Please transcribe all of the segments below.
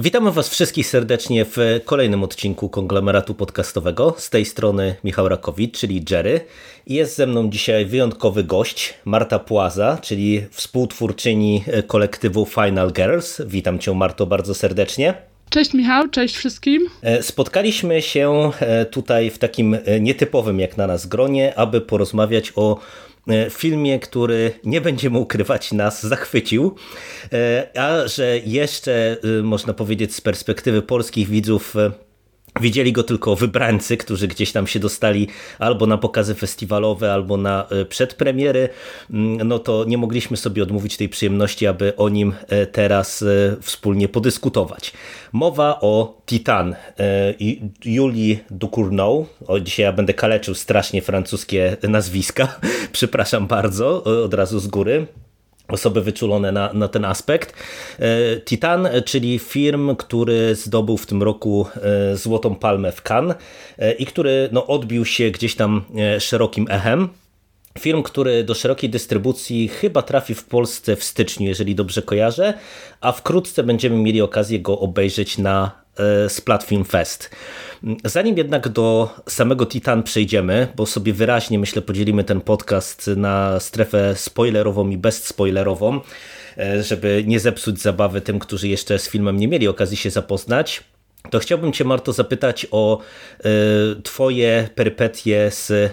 Witamy Was wszystkich serdecznie w kolejnym odcinku konglomeratu podcastowego. Z tej strony Michał Rakowicz, czyli Jerry. Jest ze mną dzisiaj wyjątkowy gość, Marta Płaza, czyli współtwórczyni kolektywu Final Girls. Witam Cię, Marto, bardzo serdecznie. Cześć Michał, cześć wszystkim. E, Spotkaliśmy się e, tutaj w takim e, nietypowym jak na nas gronie, aby porozmawiać o e, filmie, który nie będziemy ukrywać nas zachwycił, e, a że jeszcze e, można powiedzieć z perspektywy polskich widzów Widzieli go tylko wybrańcy, którzy gdzieś tam się dostali albo na pokazy festiwalowe, albo na e, przedpremiery, Mm, no to nie mogliśmy sobie odmówić tej przyjemności, aby o nim e, teraz e, wspólnie podyskutować. Mowa o Titan i Julii Ducournau. O, dzisiaj ja będę kaleczył strasznie francuskie nazwiska. Przepraszam bardzo, od razu z góry osoby wyczulone na, na ten aspekt. E, Titan, czyli film, który zdobył w tym roku e, Złotą Palmę w Cannes e, i który no, odbił się gdzieś tam szerokim echem. Film, który do szerokiej dystrybucji chyba trafi w Polsce w styczniu, jeżeli dobrze kojarzę, a wkrótce będziemy mieli okazję go obejrzeć na e, Splat Film Fest. Zanim jednak do samego Titan przejdziemy, bo sobie wyraźnie myślę podzielimy ten podcast na strefę spoilerową i bezspoilerową, e, żeby nie zepsuć zabawy tym, którzy jeszcze z filmem nie mieli okazji się zapoznać. To chciałbym Cię, Marto, zapytać o e, Twoje perypetie z e,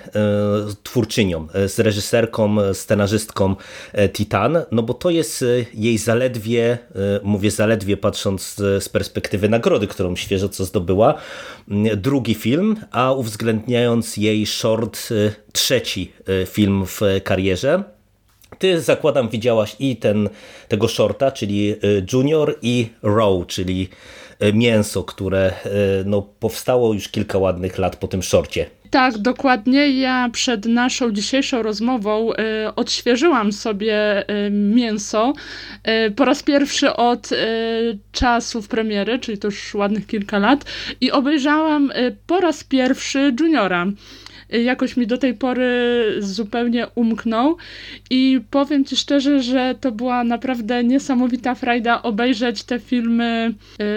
twórczynią, e, z reżyserką, scenarzystką Titan, no bo to jest jej zaledwie, mówię zaledwie patrząc z, perspektywy nagrody, którą świeżo co zdobyła, drugi film, a uwzględniając jej short, trzeci film w karierze. Ty zakładam widziałaś i ten, tego shorta, czyli Junior i Row, czyli mięso, które y, no, powstało już kilka ładnych lat po tym shorcie. Tak, dokładnie. Ja przed naszą dzisiejszą rozmową y, odświeżyłam sobie y, mięso y, po raz pierwszy od czasów premiery, czyli to już ładnych kilka lat, i obejrzałam po raz pierwszy Juniora. Y, Jakoś mi do tej pory zupełnie umknął i powiem Ci szczerze, że to była naprawdę niesamowita frajda obejrzeć te filmy y,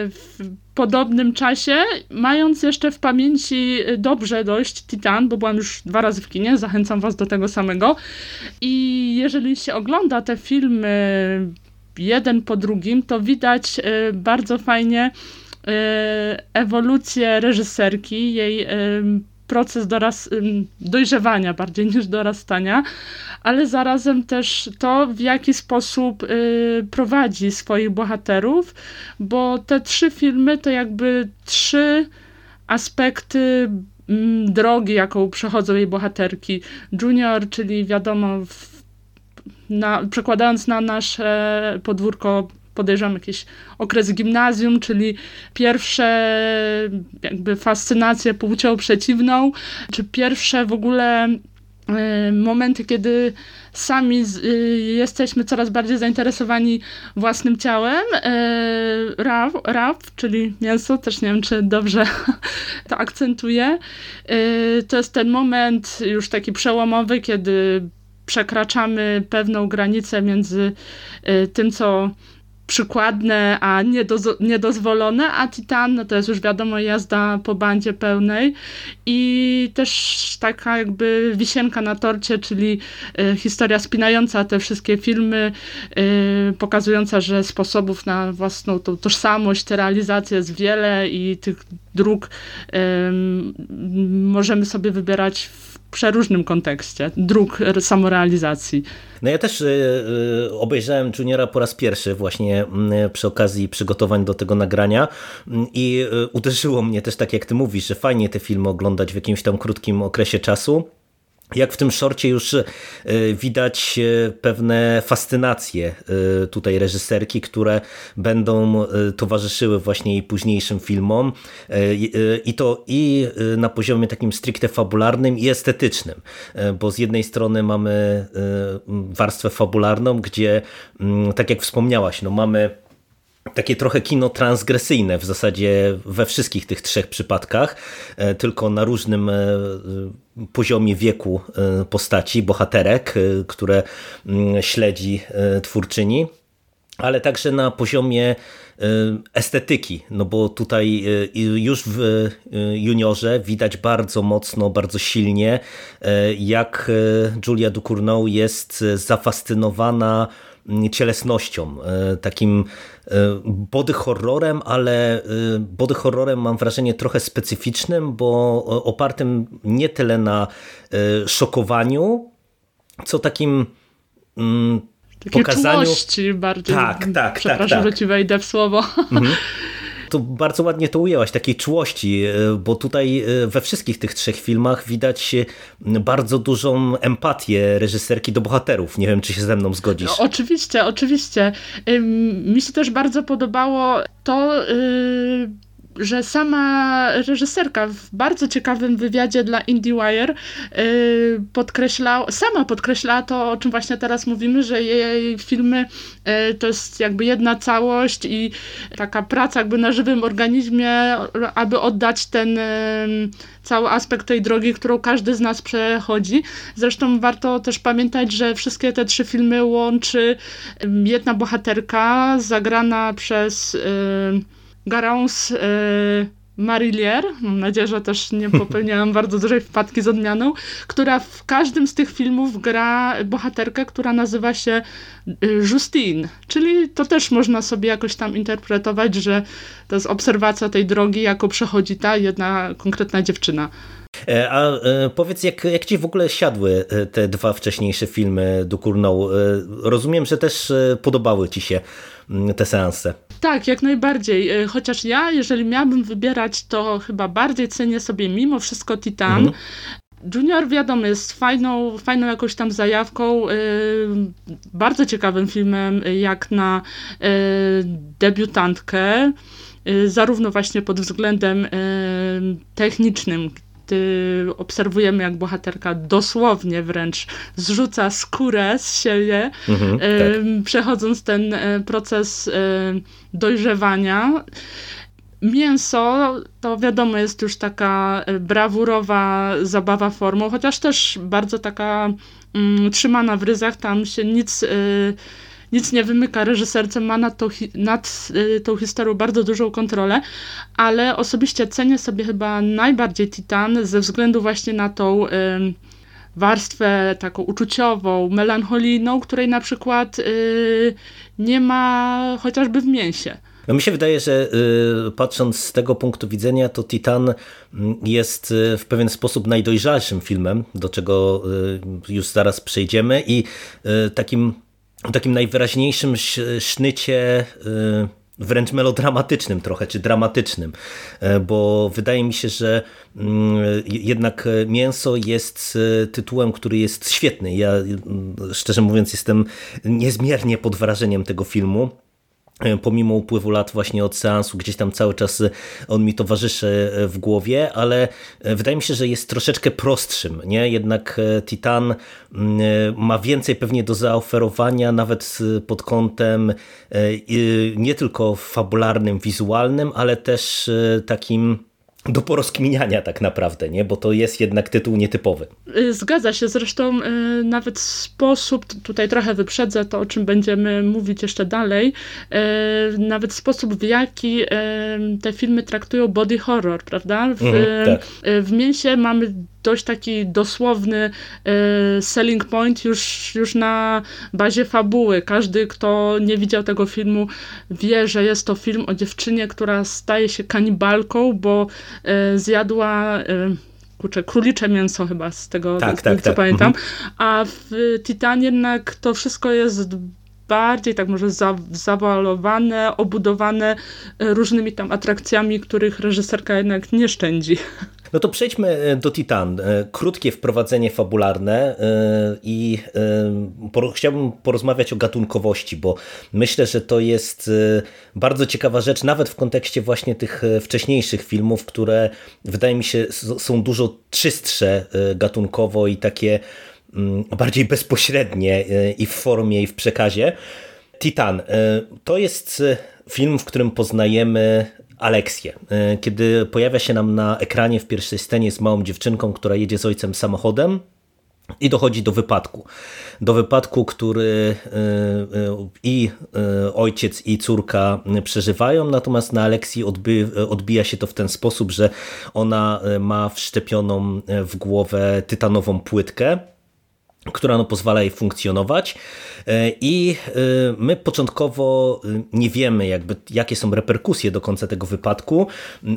w podobnym czasie, mając jeszcze w pamięci dobrze dość Titan, bo byłam już dwa razy w kinie, zachęcam Was do tego samego. I jeżeli się ogląda te filmy jeden po drugim, to widać y, bardzo fajnie y, ewolucję reżyserki, jej y, proces ym, dojrzewania bardziej niż dorastania, ale zarazem też to, w jaki sposób y, prowadzi swoich bohaterów, bo te trzy filmy to jakby trzy aspekty drogi, jaką przechodzą jej bohaterki. Junior, czyli wiadomo, w, na, przekładając na nasze podwórko podejrzewam jakiś okres gimnazjum, czyli pierwsze jakby fascynacje płcią przeciwną, czy pierwsze w ogóle y, momenty, kiedy sami y, jesteśmy coraz bardziej zainteresowani własnym ciałem. Y, Raw, raw, czyli mięso, też nie wiem, czy dobrze to akcentuję. Y, to jest ten moment już taki przełomowy, kiedy przekraczamy pewną granicę między y, tym, co przykładne, a niedozo- niedozwolone, a Titan no to jest już wiadomo jazda po bandzie pełnej. I też taka jakby wisienka na torcie, czyli y, historia spinająca te wszystkie filmy, y, pokazująca, że sposobów na własną tą tożsamość, te realizacje jest wiele i tych dróg możemy sobie wybierać w przeróżnym kontekście, dróg samorealizacji. No ja też y, y, obejrzałem Juniora po raz pierwszy właśnie y, przy okazji przygotowań do tego nagrania mm, i y, uderzyło mnie też tak jak ty mówisz, że fajnie te filmy oglądać w jakimś tam krótkim okresie czasu. Jak w tym szorcie już e, widać e, pewne fascynacje e, tutaj reżyserki, które będą towarzyszyły właśnie jej późniejszym filmom i to i na poziomie takim stricte fabularnym i estetycznym, bo z jednej strony mamy warstwę fabularną, gdzie tak jak wspomniałaś, no mamy takie trochę kino transgresyjne w zasadzie we wszystkich tych trzech przypadkach, e, tylko na różnym e, poziomie wieku e, postaci, bohaterek, które mm, śledzi twórczyni, ale także na poziomie estetyki, no bo tutaj już w juniorze widać bardzo mocno, bardzo silnie, jak Julia Ducournau jest zafascynowana cielesnością, e, takim e, body horrorem, ale e, body horrorem mam wrażenie trochę specyficznym, bo opartym nie tyle na szokowaniu, co takim mm, Takiej pokazaniu... bardziej. Tak, tak, tak Przepraszam, tak, tak. że ci wejdę w słowo. Mhm. to bardzo ładnie to ujęłaś, takiej czułości, e, bo tutaj e, we wszystkich tych trzech filmach widać bardzo dużą empatię reżyserki do bohaterów. Nie wiem, czy się ze mną zgodzisz. No, oczywiście, oczywiście. Mi się też bardzo podobało to, y, że sama reżyserka w bardzo ciekawym wywiadzie dla IndieWire yy, podkreślała, sama podkreślała to, o czym właśnie teraz mówimy, że jej filmy yy, to jest jakby jedna całość i taka praca jakby na żywym organizmie, aby oddać ten yy, cały aspekt tej drogi, którą każdy z nas przechodzi. Zresztą warto też pamiętać, że wszystkie te trzy filmy łączy jedna bohaterka zagrana przez Garance y, Marillier, mam nadzieję, że też nie popełniałam bardzo dużej wpadki z odmianą, która w każdym z tych filmów gra bohaterkę, która nazywa się y, Justine, czyli to też można sobie jakoś tam interpretować, że to jest obserwacja tej drogi, jako przechodzi ta jedna konkretna dziewczyna. E, a e, powiedz, jak, jak ci w ogóle siadły e, te dwa wcześniejsze filmy do Kurnał? Rozumiem, że też podobały ci się te seanse. Tak, jak najbardziej. E, chociaż ja, jeżeli miałabym wybierać, to chyba bardziej cenię sobie mimo wszystko Titan. Mhm. Junior, wiadomo, jest fajną, fajną jakąś tam zajawką, yy, bardzo ciekawym filmem, jak na yy, debiutantkę, zarówno właśnie pod względem technicznym, gdy obserwujemy, jak bohaterka dosłownie wręcz zrzuca skórę z siebie, mhm, tak. przechodząc ten e, proces e, dojrzewania. Mięso to wiadomo jest już taka brawurowa zabawa formą, chociaż też bardzo taka mm, trzymana w ryzach, tam się nic nic nie wymyka reżyserce, ma nad tą, nad y, tą historią bardzo dużą kontrolę, ale osobiście cenię sobie chyba najbardziej Titan ze względu właśnie na tą warstwę taką uczuciową, melancholijną, której na przykład y, nie ma chociażby w mięsie. No mi się wydaje, że y, patrząc z tego punktu widzenia, to Titan mm, jest w pewien sposób najdojrzalszym filmem, do czego już zaraz przejdziemy i takim takim najwyraźniejszym sznycie y, wręcz melodramatycznym trochę, czy dramatycznym, e, bo wydaje mi się, że mm, jednak Mięso jest y, tytułem, który jest świetny. Ja mm, szczerze mówiąc jestem niezmiernie pod wrażeniem tego filmu. E, pomimo upływu lat właśnie od seansu, gdzieś tam cały czas e, on mi towarzyszy e, w głowie, ale wydaje mi się, że jest troszeczkę prostszym, nie? Jednak Titan mm, ma więcej pewnie do zaoferowania, nawet pod kątem nie tylko fabularnym, wizualnym, ale też takim do porozkminiania tak naprawdę, nie? bo to jest jednak tytuł nietypowy. Y, zgadza się, zresztą y, nawet sposób, tutaj trochę wyprzedzę to, o czym będziemy mówić jeszcze dalej, y, nawet sposób w jaki te filmy traktują body horror, prawda? W, mm, tak. w Mięsie mamy dość taki dosłowny y, selling point już, już na bazie fabuły. Każdy, kto nie widział tego filmu, wie, że jest to film o dziewczynie, która staje się kanibalką, bo y, zjadła. Y, kurczę, królicze mięso chyba z tego, tak, tak, co tak. pamiętam. Mhm. A w Titanie jednak to wszystko jest bardziej tak może za, zawalowane, obudowane różnymi tam atrakcjami, których reżyserka jednak nie szczędzi. No to przejdźmy do Titan. Krótkie wprowadzenie fabularne i chciałbym porozmawiać o gatunkowości, bo myślę, że to jest bardzo ciekawa rzecz, nawet w kontekście właśnie tych wcześniejszych filmów, które wydaje mi się są dużo czystsze gatunkowo i takie mm, bardziej bezpośrednie i w formie, i w przekazie. Titan to jest film, w którym poznajemy Aleksję. Kiedy pojawia się nam na ekranie w pierwszej scenie z małą dziewczynką, która jedzie z ojcem samochodem, i dochodzi do wypadku. Do wypadku, który i ojciec, i córka przeżywają, natomiast na Aleksji odbija się to w ten sposób, że ona ma wszczepioną w głowę tytanową płytkę, która no pozwala jej funkcjonować e, i e, my początkowo e, nie wiemy jakby jakie są reperkusje do końca tego wypadku,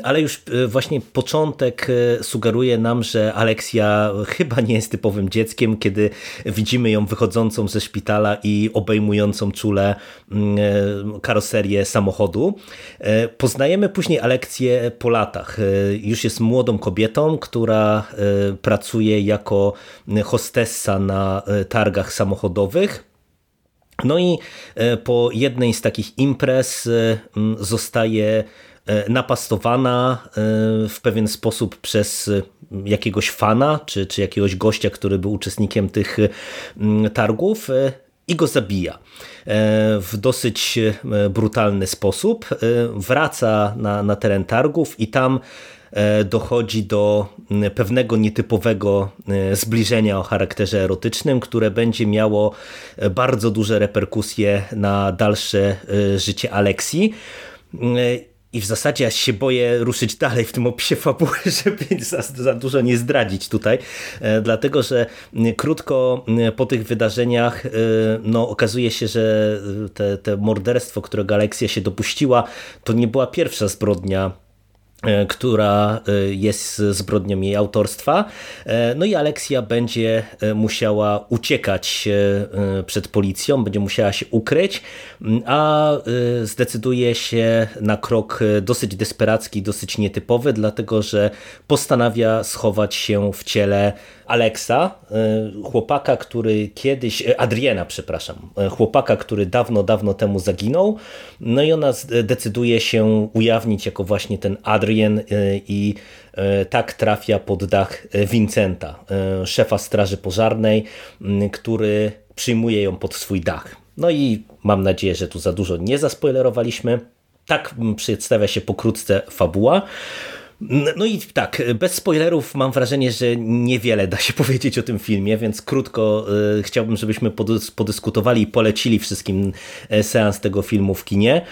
ale już właśnie początek sugeruje nam, że Aleksja chyba nie jest typowym dzieckiem, kiedy widzimy ją wychodzącą ze szpitala i obejmującą czule karoserię samochodu. Poznajemy później Aleksję po latach. Już jest młodą kobietą, która pracuje jako hostessa na na e, targach samochodowych. No i e, po jednej z takich imprez e, zostaje napastowana w pewien sposób przez jakiegoś fana, czy, czy jakiegoś gościa, który był uczestnikiem tych targów i go zabija w dosyć brutalny sposób. Wraca na, na teren targów i tam dochodzi do pewnego nietypowego e, zbliżenia o charakterze erotycznym, które będzie miało e, bardzo duże reperkusje na dalsze życie Aleksji. I w zasadzie ja się boję ruszyć dalej w tym opisie fabuły, żeby za, za, dużo nie zdradzić tutaj, dlatego że krótko po tych wydarzeniach no, okazuje się, że te, te morderstwo, którego Aleksja się dopuściła, to nie była pierwsza zbrodnia E, która e, jest zbrodnią jej autorstwa. E, no i Aleksja będzie musiała uciekać przed policją, będzie musiała się ukryć, a zdecyduje się na krok dosyć desperacki, dosyć nietypowy, dlatego że postanawia schować się w ciele Aleksa, chłopaka, który kiedyś, Adriena, przepraszam, chłopaka, który dawno, dawno temu zaginął. No i ona decyduje się ujawnić jako właśnie ten Adrian, i tak trafia pod dach Vincenta, szefa straży pożarnej, który przyjmuje ją pod swój dach. No i mam nadzieję, że tu za dużo nie zaspoilerowaliśmy. Tak przedstawia się pokrótce fabuła. No i tak, bez spoilerów mam wrażenie, że niewiele da się powiedzieć o tym filmie, więc krótko y, chciałbym, żebyśmy podyskutowali i polecili wszystkim seans tego filmu w kinie.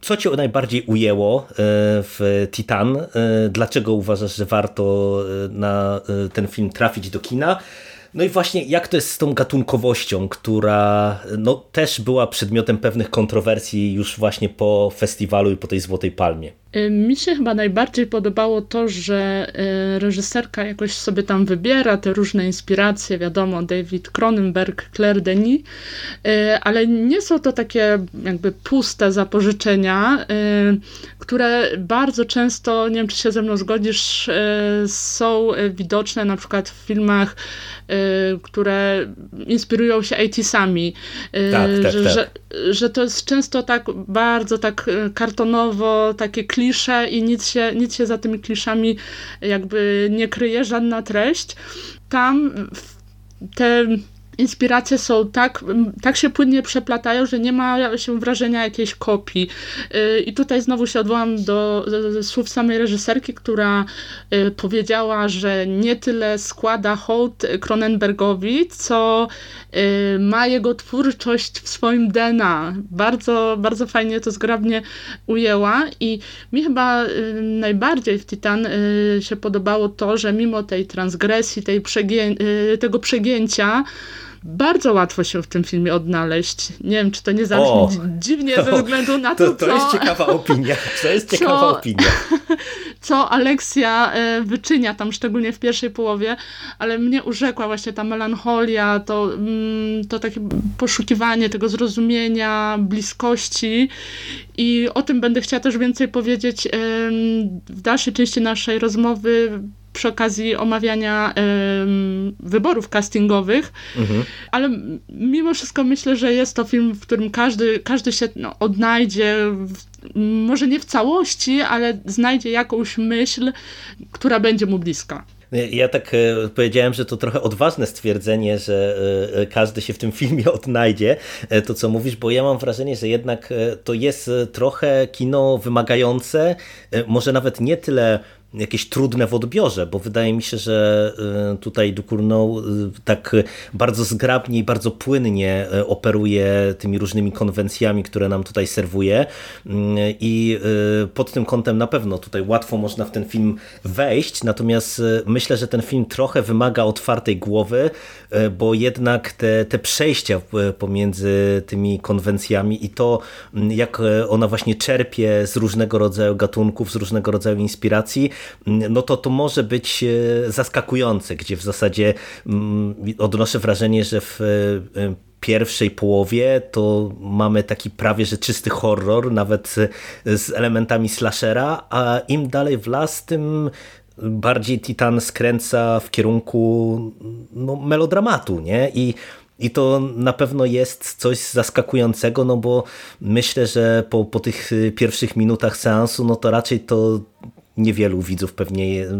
Co cię najbardziej ujęło e, w Titan? E, dlaczego uważasz, że warto e, na ten film trafić do kina? No i właśnie jak to jest z tą gatunkowością, która no, też była przedmiotem pewnych kontrowersji już właśnie po festiwalu i po tej Złotej Palmie? Y, mi się chyba najbardziej podobało to, że y, reżyserka jakoś sobie tam wybiera te różne inspiracje, wiadomo, David Cronenberg, Claire Denis, y, ale nie są to takie jakby puste zapożyczenia, które bardzo często, nie wiem czy się ze mną zgodzisz, są widoczne na przykład w filmach, które inspirują się 80 tak, tak, że, tak. Że, że to jest często tak bardzo tak kartonowo, takie klisze i nic się, nic się za tymi kliszami jakby nie kryje, żadna treść. Tam te inspiracje są tak, tak się płynnie przeplatają, że nie ma się wrażenia jakiejś kopii. Y, I tutaj znowu się odwołam do, do słów samej reżyserki, która y, powiedziała, że nie tyle składa hołd Cronenbergowi, co ma jego twórczość w swoim DNA. Bardzo, bardzo fajnie to zgrabnie ujęła i mi chyba najbardziej w Titan się podobało to, że mimo tej transgresji, tej przegię tego przegięcia, bardzo łatwo się w tym filmie odnaleźć. Nie wiem, czy to nie zabrzmi o, dziwnie ze względu na to, to, to co... jest ciekawa opinia. To jest ciekawa co, opinia. Co Aleksja e, wyczynia tam, szczególnie w pierwszej połowie, ale mnie urzekła właśnie ta melancholia, to, mm, to takie poszukiwanie tego zrozumienia, bliskości i o tym będę chciała też więcej powiedzieć w dalszej części naszej rozmowy przy okazji omawiania wyborów castingowych, mhm. ale mimo wszystko myślę, że jest to film, w którym każdy, każdy się no, odnajdzie, w, może nie w całości, ale znajdzie jakąś myśl, która będzie mu bliska. Ja tak e, powiedziałem, że to trochę odważne stwierdzenie, że e, każdy się w tym filmie odnajdzie, e, to co mówisz, bo ja mam wrażenie, że jednak to jest trochę kino wymagające, może nawet nie tyle jakieś trudne w odbiorze, bo wydaje mi się, że y, tutaj Ducournau y, tak bardzo zgrabnie i bardzo płynnie y, operuje tymi różnymi konwencjami, które nam tutaj serwuje. I pod tym kątem na pewno tutaj łatwo można w ten film wejść, natomiast myślę, że ten film trochę wymaga otwartej głowy, bo jednak te, te przejścia pomiędzy tymi konwencjami i to, jak ona właśnie czerpie z różnego rodzaju gatunków, z różnego rodzaju inspiracji, no to to może być e, zaskakujące, gdzie w zasadzie mm, odnoszę wrażenie, że w e, pierwszej połowie to mamy taki prawie że czysty horror, nawet z elementami slashera, a im dalej w las, tym bardziej Titan skręca w kierunku no, melodramatu, nie? I i to na pewno jest coś zaskakującego, no bo myślę, że po, po tych pierwszych minutach seansu, no to raczej to niewielu widzów pewnie e,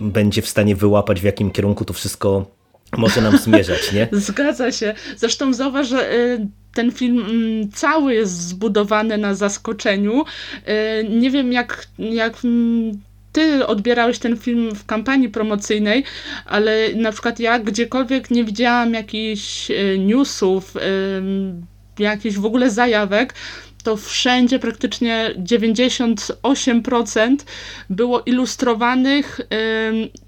będzie w stanie wyłapać, w jakim kierunku to wszystko może nam zmierzać, nie? Zgadza się. Zresztą zauważ, że e, ten film mm, cały jest zbudowany na zaskoczeniu. E, nie wiem, jak, jak mm, ty odbierałeś ten film w kampanii promocyjnej, ale na przykład ja gdziekolwiek nie widziałam jakichś newsów, jakichś w ogóle zajawek, to wszędzie praktycznie 98% było ilustrowanych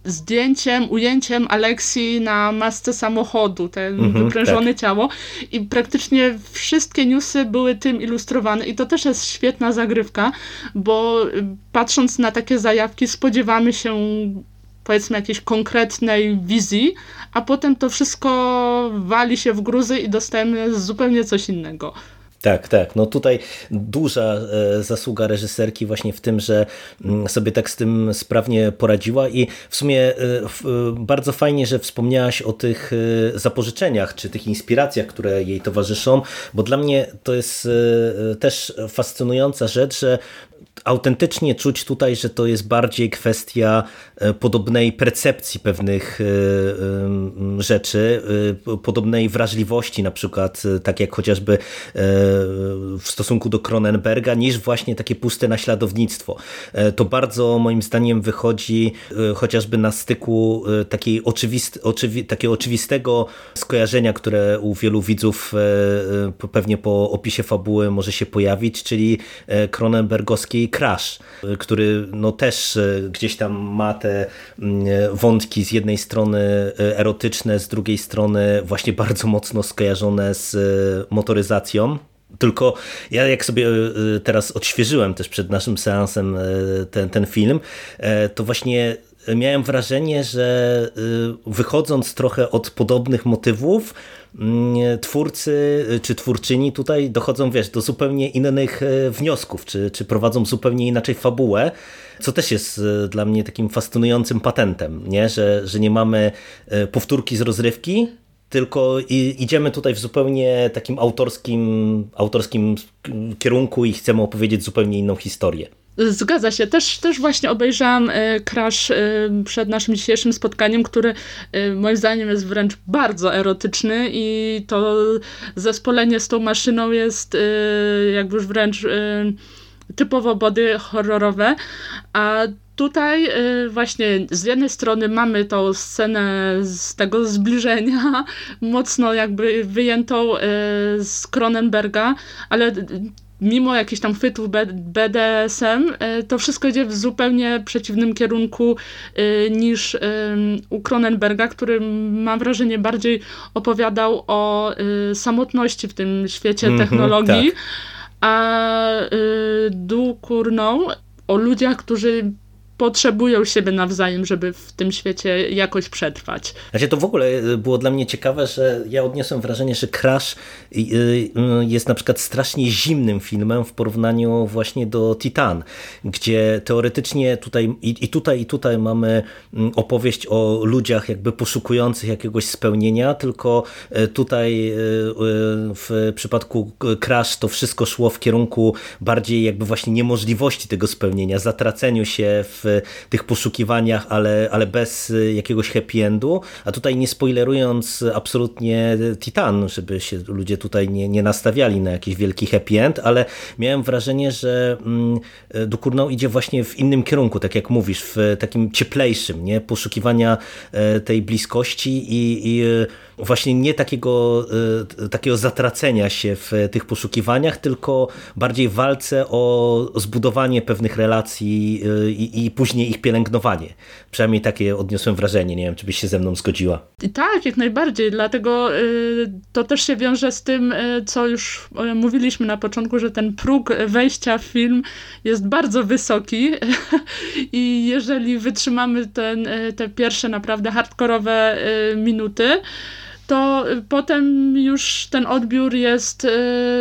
zdjęciem, ujęciem Aleksji na masce samochodu, ten mhm, wyprężone tak. ciało i praktycznie wszystkie newsy były tym ilustrowane i to też jest świetna zagrywka, bo patrząc na takie zajawki spodziewamy się powiedzmy jakiejś konkretnej wizji, a potem to wszystko wali się w gruzy i dostajemy zupełnie coś innego. Tak, tak. No tutaj duża e, zasługa reżyserki właśnie w tym, że mm, sobie tak z tym sprawnie poradziła i w sumie e, bardzo fajnie, że wspomniałaś o tych e, zapożyczeniach czy tych inspiracjach, które jej towarzyszą, bo dla mnie to jest też fascynująca rzecz, że autentycznie czuć tutaj, że to jest bardziej kwestia e, podobnej percepcji pewnych e, e, rzeczy, podobnej wrażliwości na przykład, tak jak chociażby w stosunku do Cronenberga, niż właśnie takie puste naśladownictwo. To bardzo moim zdaniem wychodzi chociażby na styku takiej oczywist, oczywi, takiego oczywistego skojarzenia, które u wielu widzów pewnie po opisie fabuły może się pojawić, czyli Cronenbergowskiej Crash, który no też e, gdzieś tam ma te mm, wątki z jednej strony e, erotyczne, z drugiej strony właśnie bardzo mocno skojarzone z e, motoryzacją. Tylko ja jak sobie teraz odświeżyłem też przed naszym seansem ten, ten film, to właśnie miałem wrażenie, że wychodząc trochę od podobnych motywów, Mm, twórcy czy twórczyni tutaj dochodzą, wiesz, do zupełnie innych e, wniosków, czy, czy prowadzą zupełnie inaczej fabułę, co też jest dla mnie takim fascynującym patentem, nie? Że, że nie mamy powtórki z rozrywki, tylko idziemy tutaj w zupełnie takim autorskim, autorskim kierunku i chcemy opowiedzieć zupełnie inną historię. Zgadza się. Też, też właśnie obejrzałam e, Crash e, przed naszym dzisiejszym spotkaniem, który e, moim zdaniem jest wręcz bardzo erotyczny i to zespolenie z tą maszyną jest jakby już wręcz typowo body horrorowe, a tutaj właśnie z jednej strony mamy tą scenę z tego zbliżenia, mocno jakby wyjętą z Cronenberga, ale mimo jakichś tam chwytów BDSM, e, to wszystko idzie w zupełnie przeciwnym kierunku e, niż u Cronenberga, który mam wrażenie bardziej opowiadał o samotności w tym świecie mm -hmm, technologii, tak. a Du Cournau o ludziach, którzy potrzebują siebie nawzajem, żeby w tym świecie jakoś przetrwać. Znaczy to w ogóle y, było dla mnie ciekawe, że ja odniosłem wrażenie, że Crash y, y, jest na przykład strasznie zimnym filmem w porównaniu właśnie do Titan, gdzie teoretycznie tutaj i tutaj i tutaj mamy mm, opowieść o ludziach jakby poszukujących jakiegoś spełnienia, tylko tutaj w przypadku Crash to wszystko szło w kierunku bardziej jakby właśnie niemożliwości tego spełnienia, zatraceniu się w tych poszukiwaniach, ale, ale bez jakiegoś happy endu, a tutaj nie spoilerując absolutnie Titan, żeby się ludzie tutaj nie, nie nastawiali na jakiś wielki happy end, ale miałem wrażenie, że mm, Dukurną idzie właśnie w innym kierunku, tak jak mówisz, w takim cieplejszym, nie? poszukiwania e, tej bliskości i, i właśnie nie takiego, e, takiego zatracenia się w tych poszukiwaniach, tylko bardziej walce o zbudowanie pewnych relacji e, i, i później ich pielęgnowanie. Przynajmniej takie odniosłem wrażenie. Nie wiem, czy byś się ze mną zgodziła. Tak, jak najbardziej. Dlatego y, to też się wiąże z tym, y, co już mówiliśmy na początku, że ten próg wejścia w film jest bardzo wysoki i jeżeli wytrzymamy ten, y, te pierwsze naprawdę hardkorowe minuty, to potem już ten odbiór jest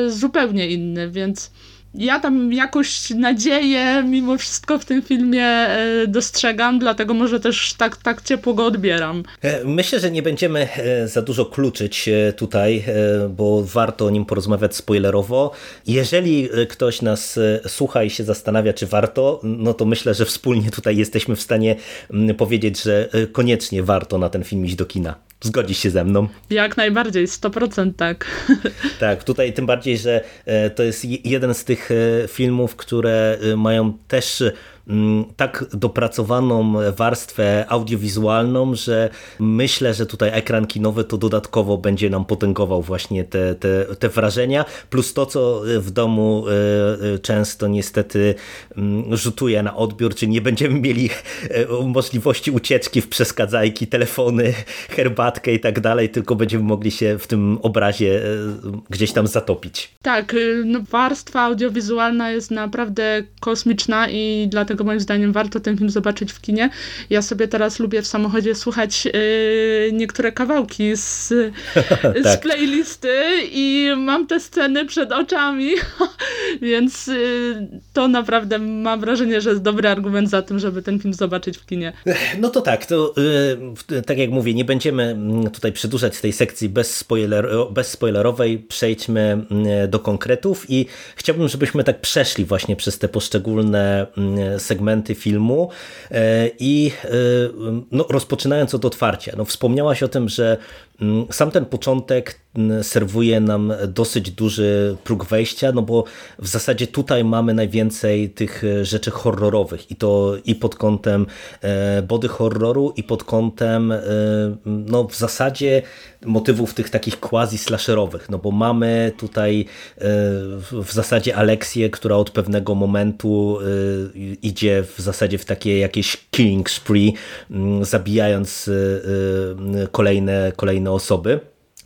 zupełnie inny, więc ja tam jakoś nadzieję mimo wszystko w tym filmie e, dostrzegam, dlatego może też tak, tak ciepło go odbieram. E, myślę, że nie będziemy e, za dużo kluczyć tutaj, bo warto o nim porozmawiać spoilerowo. Jeżeli ktoś nas słucha i się zastanawia, czy warto, no to myślę, że wspólnie tutaj jesteśmy w stanie powiedzieć, że koniecznie warto na ten film iść do kina. Zgodzisz się ze mną? Jak najbardziej, 100% tak. Tak, tutaj tym bardziej, że to jest jeden z tych filmów, które mają też tak dopracowaną warstwę audiowizualną, że myślę, że tutaj ekran kinowy to dodatkowo będzie nam potęgował właśnie te, te, te wrażenia, plus to, co w domu e, e, często niestety mm, rzutuje na odbiór, czy nie będziemy mieli e, możliwości ucieczki w przeskadzajki, telefony, herbatkę i tak dalej, tylko będziemy mogli się w tym obrazie gdzieś tam zatopić. Tak, y, no warstwa audiowizualna jest naprawdę kosmiczna i dlatego dlatego moim zdaniem warto ten film zobaczyć w kinie. Ja sobie teraz lubię w samochodzie słuchać yy, niektóre kawałki z, z tak. playlisty i mam te sceny przed oczami, więc yy, to naprawdę mam wrażenie, że jest dobry argument za tym, żeby ten film zobaczyć w kinie. No to tak, to yy, tak jak mówię, nie będziemy mm, tutaj przedłużać tej sekcji bez spoiler, bezspoilerowej, przejdźmy mm, do konkretów i chciałbym, żebyśmy tak przeszli właśnie przez te poszczególne mm, segmenty filmu e, i e, no, rozpoczynając od otwarcia. No, wspomniałaś o tym, że sam ten początek mm, serwuje nam dosyć duży próg wejścia, no bo w zasadzie tutaj mamy najwięcej tych e, rzeczy horrorowych i to i pod kątem body horroru i pod kątem no w zasadzie motywów tych takich quasi-slasherowych, no bo mamy tutaj w zasadzie Aleksję, która od pewnego momentu idzie w zasadzie w takie jakieś killing spree, mm, zabijając y, kolejne, kolejne osoby.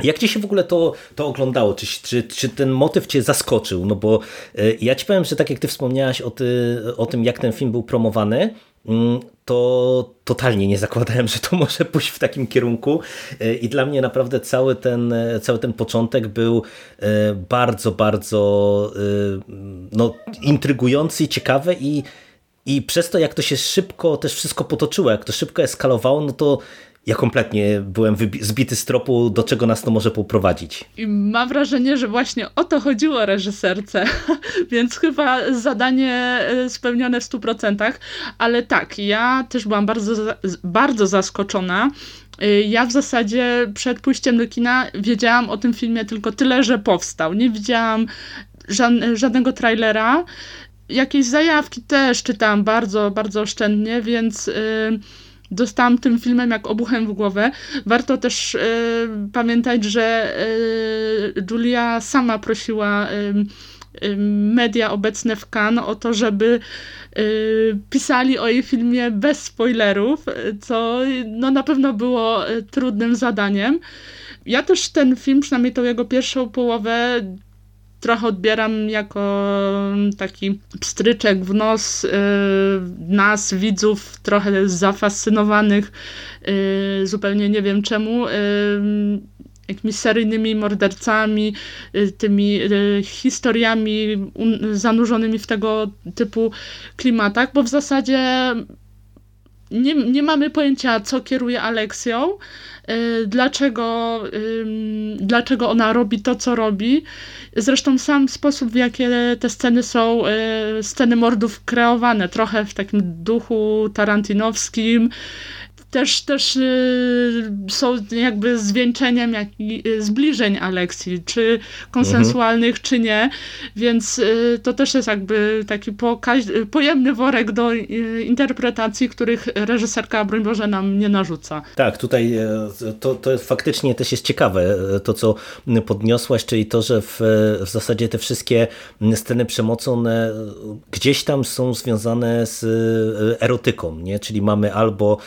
Jak ci się w ogóle to, to oglądało? Czy, czy, czy ten motyw cię zaskoczył? No bo y, ja ci powiem, że tak jak ty wspomniałaś o, ty, o tym, jak ten film był promowany, mm, to totalnie nie zakładałem, że to może pójść w takim kierunku i dla mnie naprawdę cały ten, cały ten początek był bardzo, bardzo no, intrygujący, ciekawy i i przez to, jak to się szybko też wszystko potoczyło, jak to szybko eskalowało, no to ja kompletnie byłem zbity z tropu, do czego nas to może poprowadzić. I mam wrażenie, że właśnie o to chodziło reżyserce, więc chyba zadanie e, spełnione w 100%, ale tak, ja też byłam bardzo, bardzo zaskoczona. E, ja w zasadzie przed pójściem do kina wiedziałam o tym filmie tylko tyle, że powstał. Nie widziałam żadnego trailera jakieś zajawki też czytałam bardzo, bardzo oszczędnie, więc y, dostałam tym filmem jak obuchem w głowę. Warto też y, pamiętać, że y, Julia sama prosiła media obecne w Cannes o to, żeby pisali o jej filmie bez spoilerów, co no, na pewno było trudnym zadaniem. Ja też ten film, przynajmniej tą jego pierwszą połowę, trochę odbieram jako taki pstryczek w nos nas, widzów, trochę zafascynowanych, zupełnie nie wiem czemu, jakimiś seryjnymi mordercami, tymi historiami zanurzonymi w tego typu klimatach, bo w zasadzie nie, nie mamy pojęcia, co kieruje Aleksją, y, dlaczego, dlaczego ona robi to, co robi. Zresztą sam sposób, w jaki te sceny są, y, sceny mordów kreowane, trochę w takim duchu tarantinowskim, też, też y, są jakby zwieńczeniem jak, y, zbliżeń Aleksji, czy konsensualnych, mhm. czy nie, więc y, to też jest jakby taki pojemny worek do interpretacji, których reżyserka, broń Boże, nam nie narzuca. Tak, tutaj e, to, to faktycznie też jest ciekawe, e, to co podniosłaś, czyli to, że w, w zasadzie te wszystkie sceny przemocy, one gdzieś tam są związane z e, erotyką, nie? czyli mamy albo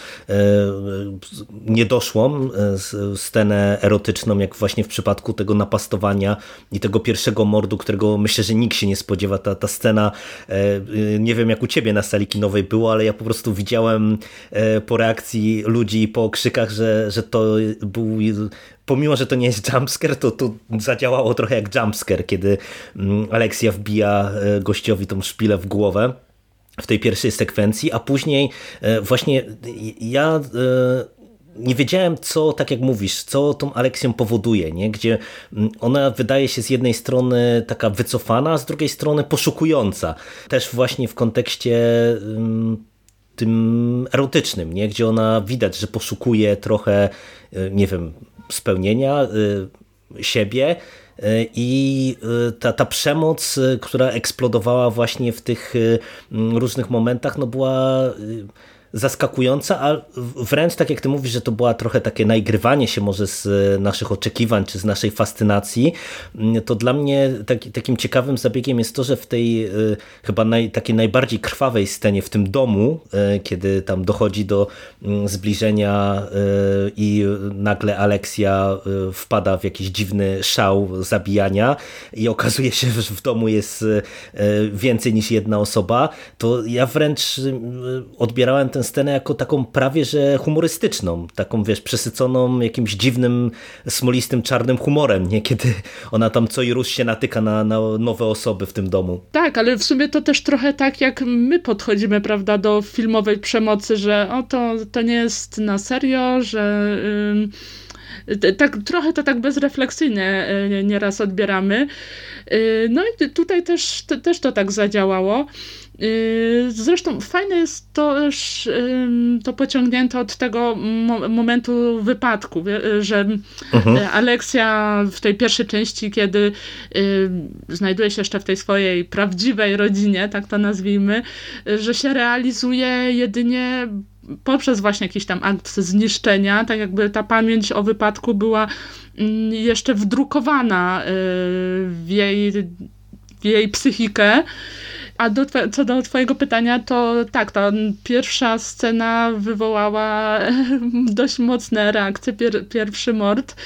niedoszłą e, scenę erotyczną, jak właśnie w przypadku tego napastowania i tego pierwszego mordu, którego myślę, że nikt się nie spodziewa. Ta, ta scena, e, nie wiem jak u ciebie na sali kinowej było, ale ja po prostu widziałem e, po reakcji ludzi po okrzykach, że, że to był pomimo, że to nie jest jumpscare, to tu zadziałało trochę jak jumpscare, kiedy mm, Aleksja wbija gościowi tą szpilę w głowę w tej pierwszej sekwencji, a później e, właśnie ja e, nie wiedziałem, co, tak jak mówisz, co tą Aleksją powoduje, nie? gdzie mm, ona wydaje się z jednej strony taka wycofana, a z drugiej strony poszukująca. Też właśnie w kontekście mm, tym erotycznym, nie? gdzie ona widać, że poszukuje trochę, e, nie wiem, spełnienia siebie, i y, ta, ta przemoc, y, która eksplodowała właśnie w tych różnych momentach, no była zaskakująca, a wręcz tak jak ty mówisz, że to była trochę takie naigrywanie się może z e, naszych oczekiwań, czy z naszej fascynacji, to dla mnie taki, takim ciekawym zabiegiem jest to, że w tej e, chyba naj, takiej najbardziej krwawej scenie w tym domu, e, kiedy tam dochodzi do zbliżenia i nagle Aleksja wpada w jakiś dziwny szał zabijania i okazuje się, że w domu jest więcej niż jedna osoba, to ja wręcz odbierałem ten scenę jako taką prawie że humorystyczną, taką wiesz, przesyconą jakimś dziwnym, smolistym, czarnym humorem, nie? Kiedy ona tam co i rusz się natyka na, na nowe osoby w tym domu. Tak, ale w sumie to też trochę tak, jak my podchodzimy, prawda, do filmowej przemocy, że o, to, to nie jest na serio, że... Yy tak, trochę to tak bezrefleksyjnie y, nieraz odbieramy. Y, no i tutaj też, też to tak zadziałało. Yy, zresztą fajne jest to to pociągnięte od tego momentu wypadku, że mhm. Yy, Aleksja w tej pierwszej części, kiedy znajduje się jeszcze w tej swojej prawdziwej rodzinie, tak to nazwijmy, że się realizuje jedynie poprzez właśnie jakiś tam akt zniszczenia, tak jakby ta pamięć o wypadku była mm, jeszcze wdrukowana yy, w jej, w jej psychikę. A do, co do twojego pytania, to tak, ta pierwsza scena wywołała dość mocne reakcje, pier, pierwszy mord,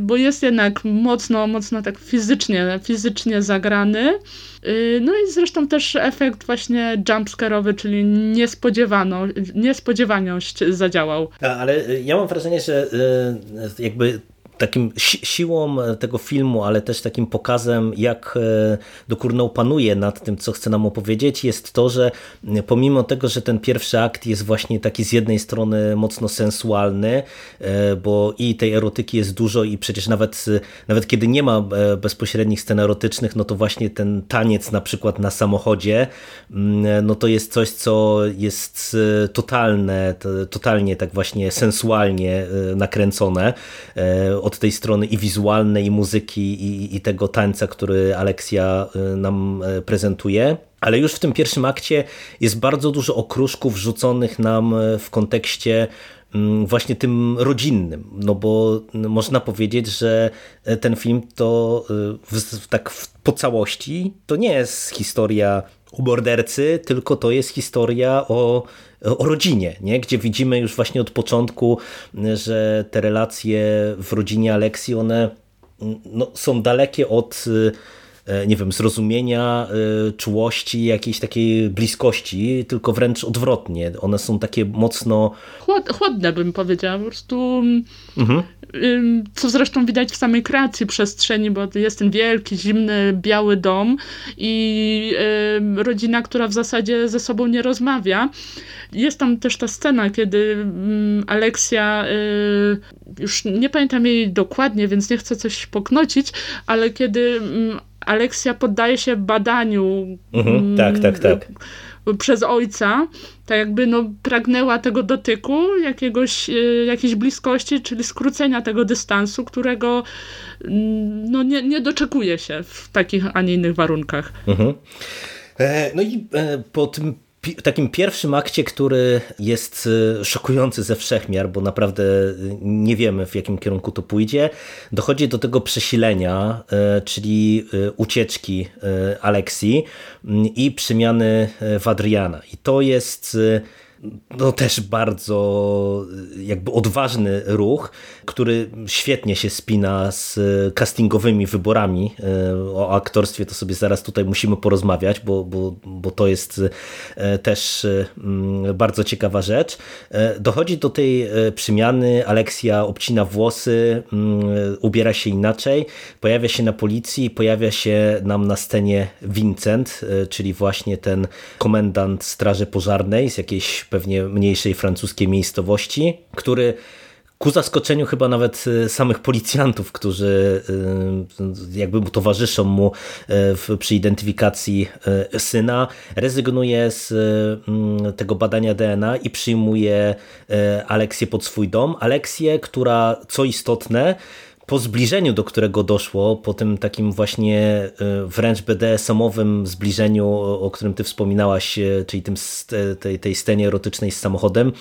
bo jest jednak mocno, mocno tak fizycznie, fizycznie zagrany. Y, no i zresztą też efekt właśnie jumpscare'owy, czyli niespodziewano, niespodziewaność zadziałał. Ale ja mam wrażenie, że y, jakby takim si siłą e, tego filmu, ale też takim pokazem, jak e, Dokurno panuje nad tym, co chce nam opowiedzieć, jest to, że pomimo tego, że ten pierwszy akt jest właśnie taki z jednej strony mocno sensualny, e, bo i tej erotyki jest dużo i przecież nawet, nawet kiedy nie ma bezpośrednich scen erotycznych, no to właśnie ten taniec na przykład na samochodzie, mm, no to jest coś, co jest totalne, totalnie tak właśnie sensualnie nakręcone od tej strony i wizualnej, i muzyki, i, i tego tańca, który Aleksja y, nam y, prezentuje. Ale już w tym pierwszym akcie jest bardzo dużo okruszków rzuconych nam y, w kontekście mm, właśnie tym rodzinnym, no bo można powiedzieć, że ten film to w, tak w, po całości to nie jest historia o mordercy, tylko to jest historia o o rodzinie, nie? gdzie widzimy już właśnie od początku, że te relacje w rodzinie Aleksji, one no, są dalekie od nie wiem, zrozumienia, czułości, jakiejś takiej bliskości, tylko wręcz odwrotnie. One są takie mocno... chłodne bym powiedziała, po prostu... Mhm. Co zresztą widać w samej kreacji przestrzeni, bo jest ten wielki, zimny, biały dom i rodzina, która w zasadzie ze sobą nie rozmawia. Jest tam też ta scena, kiedy mm, Aleksja, y, już nie pamiętam jej dokładnie, więc nie chcę coś poknocić, ale kiedy mm, Aleksja poddaje się badaniu. Mhm, mm, tak, tak, tak przez ojca, tak jakby no, pragnęła tego dotyku, jakiegoś, y, jakiejś bliskości, czyli skrócenia tego dystansu, którego no, nie, nie doczekuje się w takich, a nie innych warunkach. Mhm. E, no i e, po tym takim pierwszym akcie, który jest e, szokujący ze wszechmiar, bo naprawdę e, nie wiemy w jakim kierunku to pójdzie, dochodzi do tego przesilenia, e, czyli ucieczki Aleksji i przemiany Wadriana. I to jest no też bardzo jakby odważny ruch, który świetnie się spina z castingowymi wyborami. E, o aktorstwie to sobie zaraz tutaj musimy porozmawiać, bo, bo, bo to jest też mm, bardzo ciekawa rzecz. Dochodzi do tej przemiany, Aleksja obcina włosy, mm, ubiera się inaczej, pojawia się na policji, pojawia się nam na scenie Vincent, czyli właśnie ten komendant Straży Pożarnej z jakiejś pewnie mniejszej francuskiej miejscowości, który ku zaskoczeniu chyba nawet e, samych policjantów, którzy e, jakby towarzyszą mu e, przy identyfikacji syna, rezygnuje z mm, tego badania DNA i przyjmuje Aleksję pod swój dom. Aleksję, która co istotne po zbliżeniu, do którego doszło, po tym takim właśnie e, wręcz BDSM-owym zbliżeniu, o którym ty wspominałaś, e, czyli tym, tej, tej scenie erotycznej z samochodem,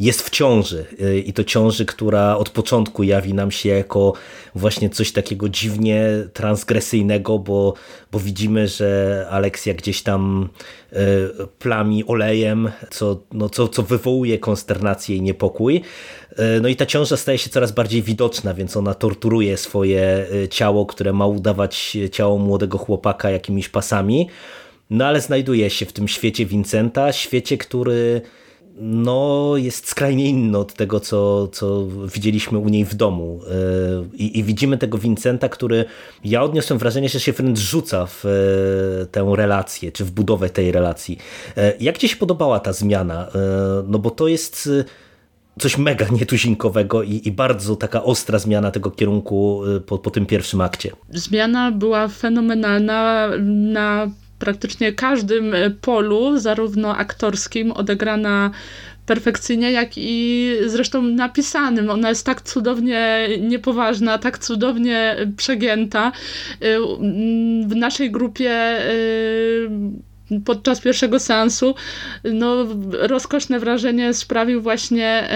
jest w ciąży. E, I to ciąży, która od początku jawi nam się jako właśnie coś takiego dziwnie transgresyjnego, bo, bo widzimy, że Aleksja gdzieś tam plami olejem, co, no, co, co wywołuje konsternację i niepokój. No i ta ciąża staje się coraz bardziej widoczna, więc ona torturuje swoje y, ciało, które ma udawać ciało młodego chłopaka jakimiś pasami. No ale znajduje się w tym świecie Vincenta, świecie, który no, jest skrajnie inny od tego, co, co widzieliśmy u niej w domu. Y, I, I, widzimy tego Vincenta, który ja odniosłem wrażenie, że się wręcz rzuca w y, tę relację, czy w budowę tej relacji. Jak Ci się podobała ta zmiana? No bo to jest coś mega nietuzinkowego i, i, bardzo taka ostra zmiana tego kierunku po, po tym pierwszym akcie. Zmiana była fenomenalna na praktycznie każdym y, polu, zarówno aktorskim, odegrana perfekcyjnie, jak i zresztą napisanym. Ona jest tak cudownie niepoważna, tak cudownie przegięta. Y, w naszej grupie podczas pierwszego seansu no, rozkoszne wrażenie sprawił właśnie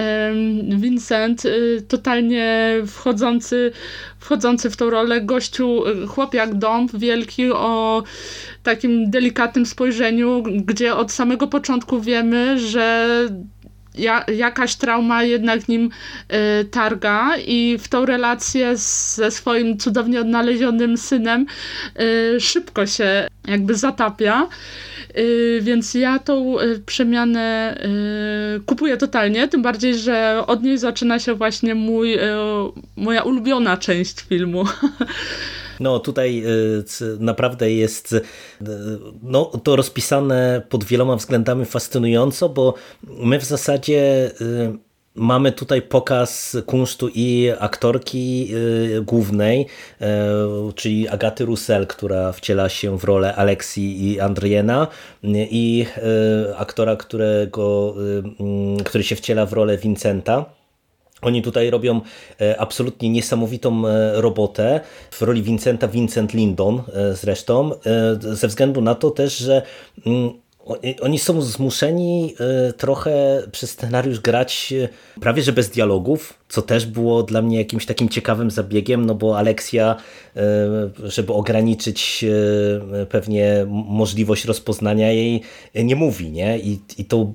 Vincent, y, totalnie wchodzący, wchodzący w tą rolę. Gościu, chłop jak dąb, wielki o takim delikatnym spojrzeniu, gdzie od samego początku wiemy, że ja, jakaś trauma jednak nim y, targa i w tą relację z, ze swoim cudownie odnalezionym synem y, szybko się jakby zatapia. Y, więc ja tą y, przemianę y, kupuję totalnie, tym bardziej, że od niej zaczyna się właśnie mój, moja ulubiona część filmu. No tutaj naprawdę jest no, to rozpisane pod wieloma względami fascynująco, bo my w zasadzie Mamy tutaj pokaz kunsztu i aktorki głównej, czyli Agaty Russell, która wciela się w rolę Aleksji i Andriena i aktora, którego, który się wciela w rolę Vincenta. Oni tutaj robią absolutnie niesamowitą robotę. W roli Vincenta Vincent Lindon zresztą, ze względu na to też, że mm, oni są zmuszeni e, trochę przez scenariusz grać e, prawie że bez dialogów, co też było dla mnie jakimś takim ciekawym zabiegiem, no bo Aleksja, e, żeby ograniczyć pewnie możliwość rozpoznania jej, nie mówi, nie? I, i to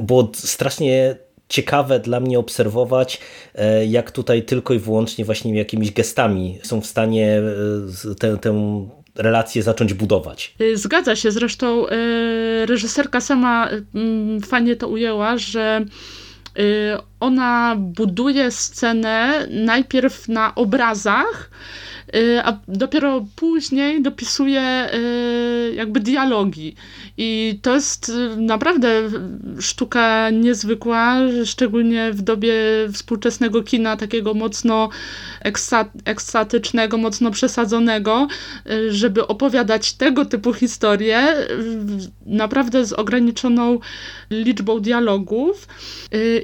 było strasznie ciekawe dla mnie obserwować, e, jak tutaj tylko i wyłącznie właśnie jakimiś gestami są w stanie e, tę, tę relację zacząć budować. Zgadza się, zresztą reżyserka sama mm, fajnie to ujęła, że ona buduje scenę najpierw na obrazach, Y, a dopiero później dopisuje y, jakby dialogi. I to jest y, naprawdę sztuka niezwykła, szczególnie w dobie współczesnego kina, takiego mocno ekstatycznego, mocno przesadzonego, żeby opowiadać tego typu historie naprawdę z ograniczoną liczbą dialogów.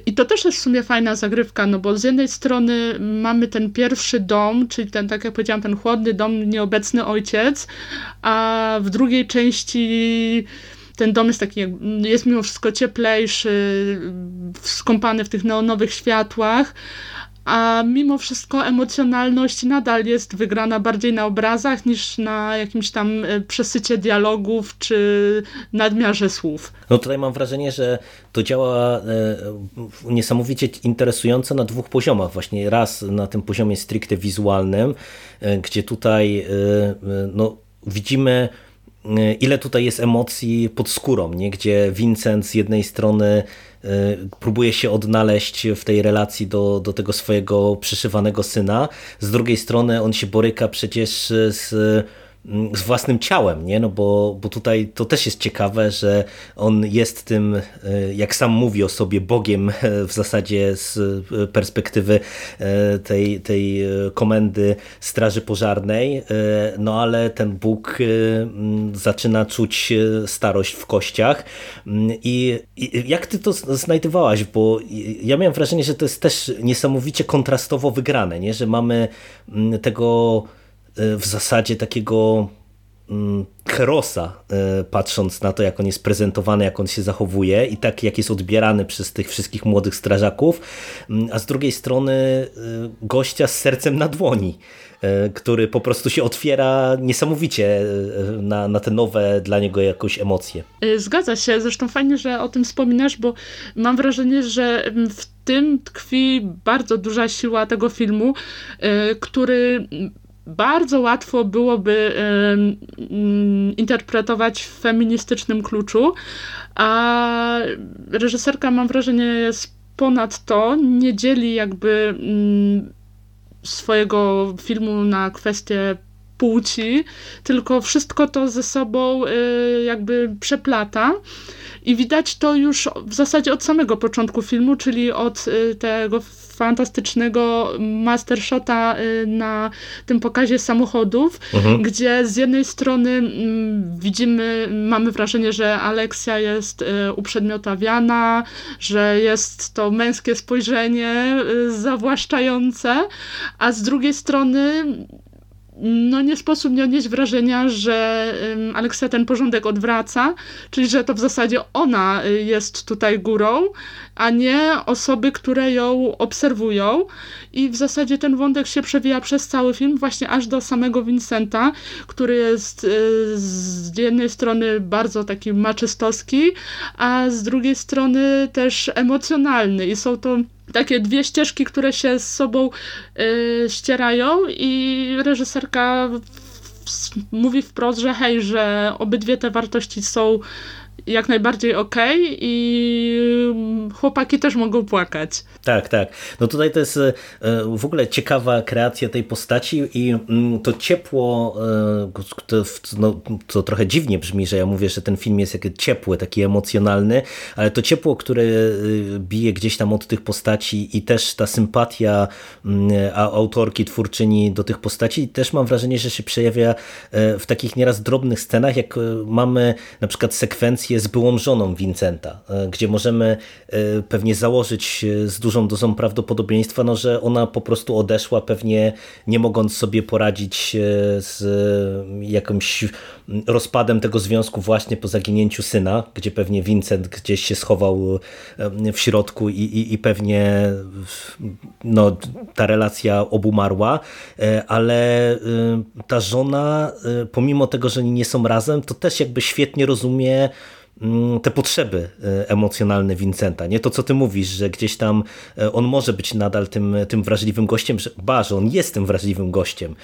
I to też jest w sumie fajna zagrywka, no bo z jednej strony mamy ten pierwszy dom, czyli ten, tak jak powiedziałam, ten chłodny dom, nieobecny ojciec, a w drugiej części ten dom jest taki, jest mimo wszystko cieplejszy, skąpany w tych neonowych światłach, a mimo wszystko emocjonalność nadal jest wygrana bardziej na obrazach niż na jakimś tam e, przesycie dialogów czy nadmiarze słów. No tutaj mam wrażenie, że to działa e, niesamowicie interesująco na dwóch poziomach. Właśnie raz na tym poziomie stricte wizualnym, e, gdzie tutaj no, widzimy ile tutaj jest emocji pod skórą, nie? gdzie Vincent z jednej strony Y, próbuje się odnaleźć w tej relacji do, do tego swojego przyszywanego syna. Z drugiej strony on się boryka przecież z z własnym ciałem, nie? No bo, bo tutaj to też jest ciekawe, że on jest tym, e, jak sam mówi o sobie, Bogiem e, w zasadzie z e, perspektywy tej, tej komendy Straży Pożarnej, no ale ten Bóg zaczyna czuć starość w kościach i, i jak ty to znajdowałaś, bo ja miałem wrażenie, że to jest też niesamowicie kontrastowo wygrane, nie? że mamy tego w zasadzie takiego mm, herosa, e, patrząc na to, jak on jest prezentowany, jak on się zachowuje i tak, jak jest odbierany przez tych wszystkich młodych strażaków, mm, a z drugiej strony e, gościa z sercem na dłoni, e, który po prostu się otwiera niesamowicie na, na te nowe dla niego jakoś emocje. Zgadza się, zresztą fajnie, że o tym wspominasz, bo mam wrażenie, że w tym tkwi bardzo duża siła tego filmu, który bardzo łatwo byłoby interpretować w feministycznym kluczu, a reżyserka mam wrażenie jest ponad to, nie dzieli jakby mm, swojego filmu na kwestie płci, tylko wszystko to ze sobą y, jakby przeplata. I widać to już w zasadzie od samego początku filmu, czyli od y, tego fantastycznego mastershota y, na tym pokazie samochodów, mhm. gdzie z jednej strony mm, widzimy, mamy wrażenie, że Aleksja jest y, uprzedmiotawiana, że jest to męskie spojrzenie zawłaszczające, a z drugiej strony no nie sposób nie odnieść wrażenia, że Aleksja ten porządek odwraca, czyli że to w zasadzie ona y, jest tutaj górą, a nie osoby, które ją obserwują. I w zasadzie ten wątek się przewija przez cały film, właśnie aż do samego Vincenta, który jest y, z jednej strony bardzo taki maczystowski, a z drugiej strony też emocjonalny. I są to takie dwie ścieżki, które się z sobą y, ścierają i reżyserka mówi wprost, że hej, że obydwie te wartości są jak najbardziej okej okay i chłopaki też mogą płakać. Tak, tak. No tutaj to jest e, w ogóle ciekawa kreacja tej postaci i mm, to ciepło, e, to, no, to trochę dziwnie brzmi, że ja mówię, że ten film jest jak ciepły, taki emocjonalny, ale to ciepło, które e, bije gdzieś tam od tych postaci i też ta sympatia mm, autorki, twórczyni do tych postaci też mam wrażenie, że się przejawia w takich nieraz drobnych scenach, jak mamy na przykład sekwencję z byłą żoną Vincenta, e, gdzie możemy e, pewnie założyć e, z dużą dozą prawdopodobieństwa, no, że ona po prostu odeszła, pewnie nie mogąc sobie poradzić z jakimś rozpadem tego związku właśnie po zaginięciu syna, gdzie pewnie Vincent gdzieś się schował w środku i, i, i pewnie no, ta relacja obumarła, ale ta żona, pomimo tego, że nie są razem, to też jakby świetnie rozumie mm, te potrzeby emocjonalne Vincenta. Nie to, co ty mówisz, że gdzieś tam on może być nadal tym, tym wrażliwym gościem, że ba, że on jest tym wrażliwym gościem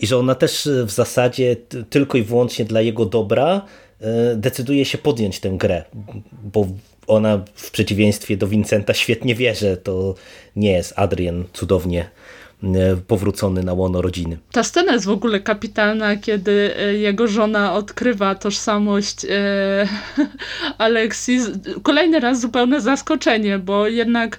i że ona też w zasadzie tylko i wyłącznie dla jego dobra decyduje się podjąć tę grę, bo ona w przeciwieństwie do Vincenta świetnie wie, że to nie jest Adrian cudownie E, powrócony na łono rodziny. Ta scena jest w ogóle kapitalna, kiedy e, jego żona odkrywa tożsamość e, Alexis. Kolejny raz zupełne zaskoczenie, bo jednak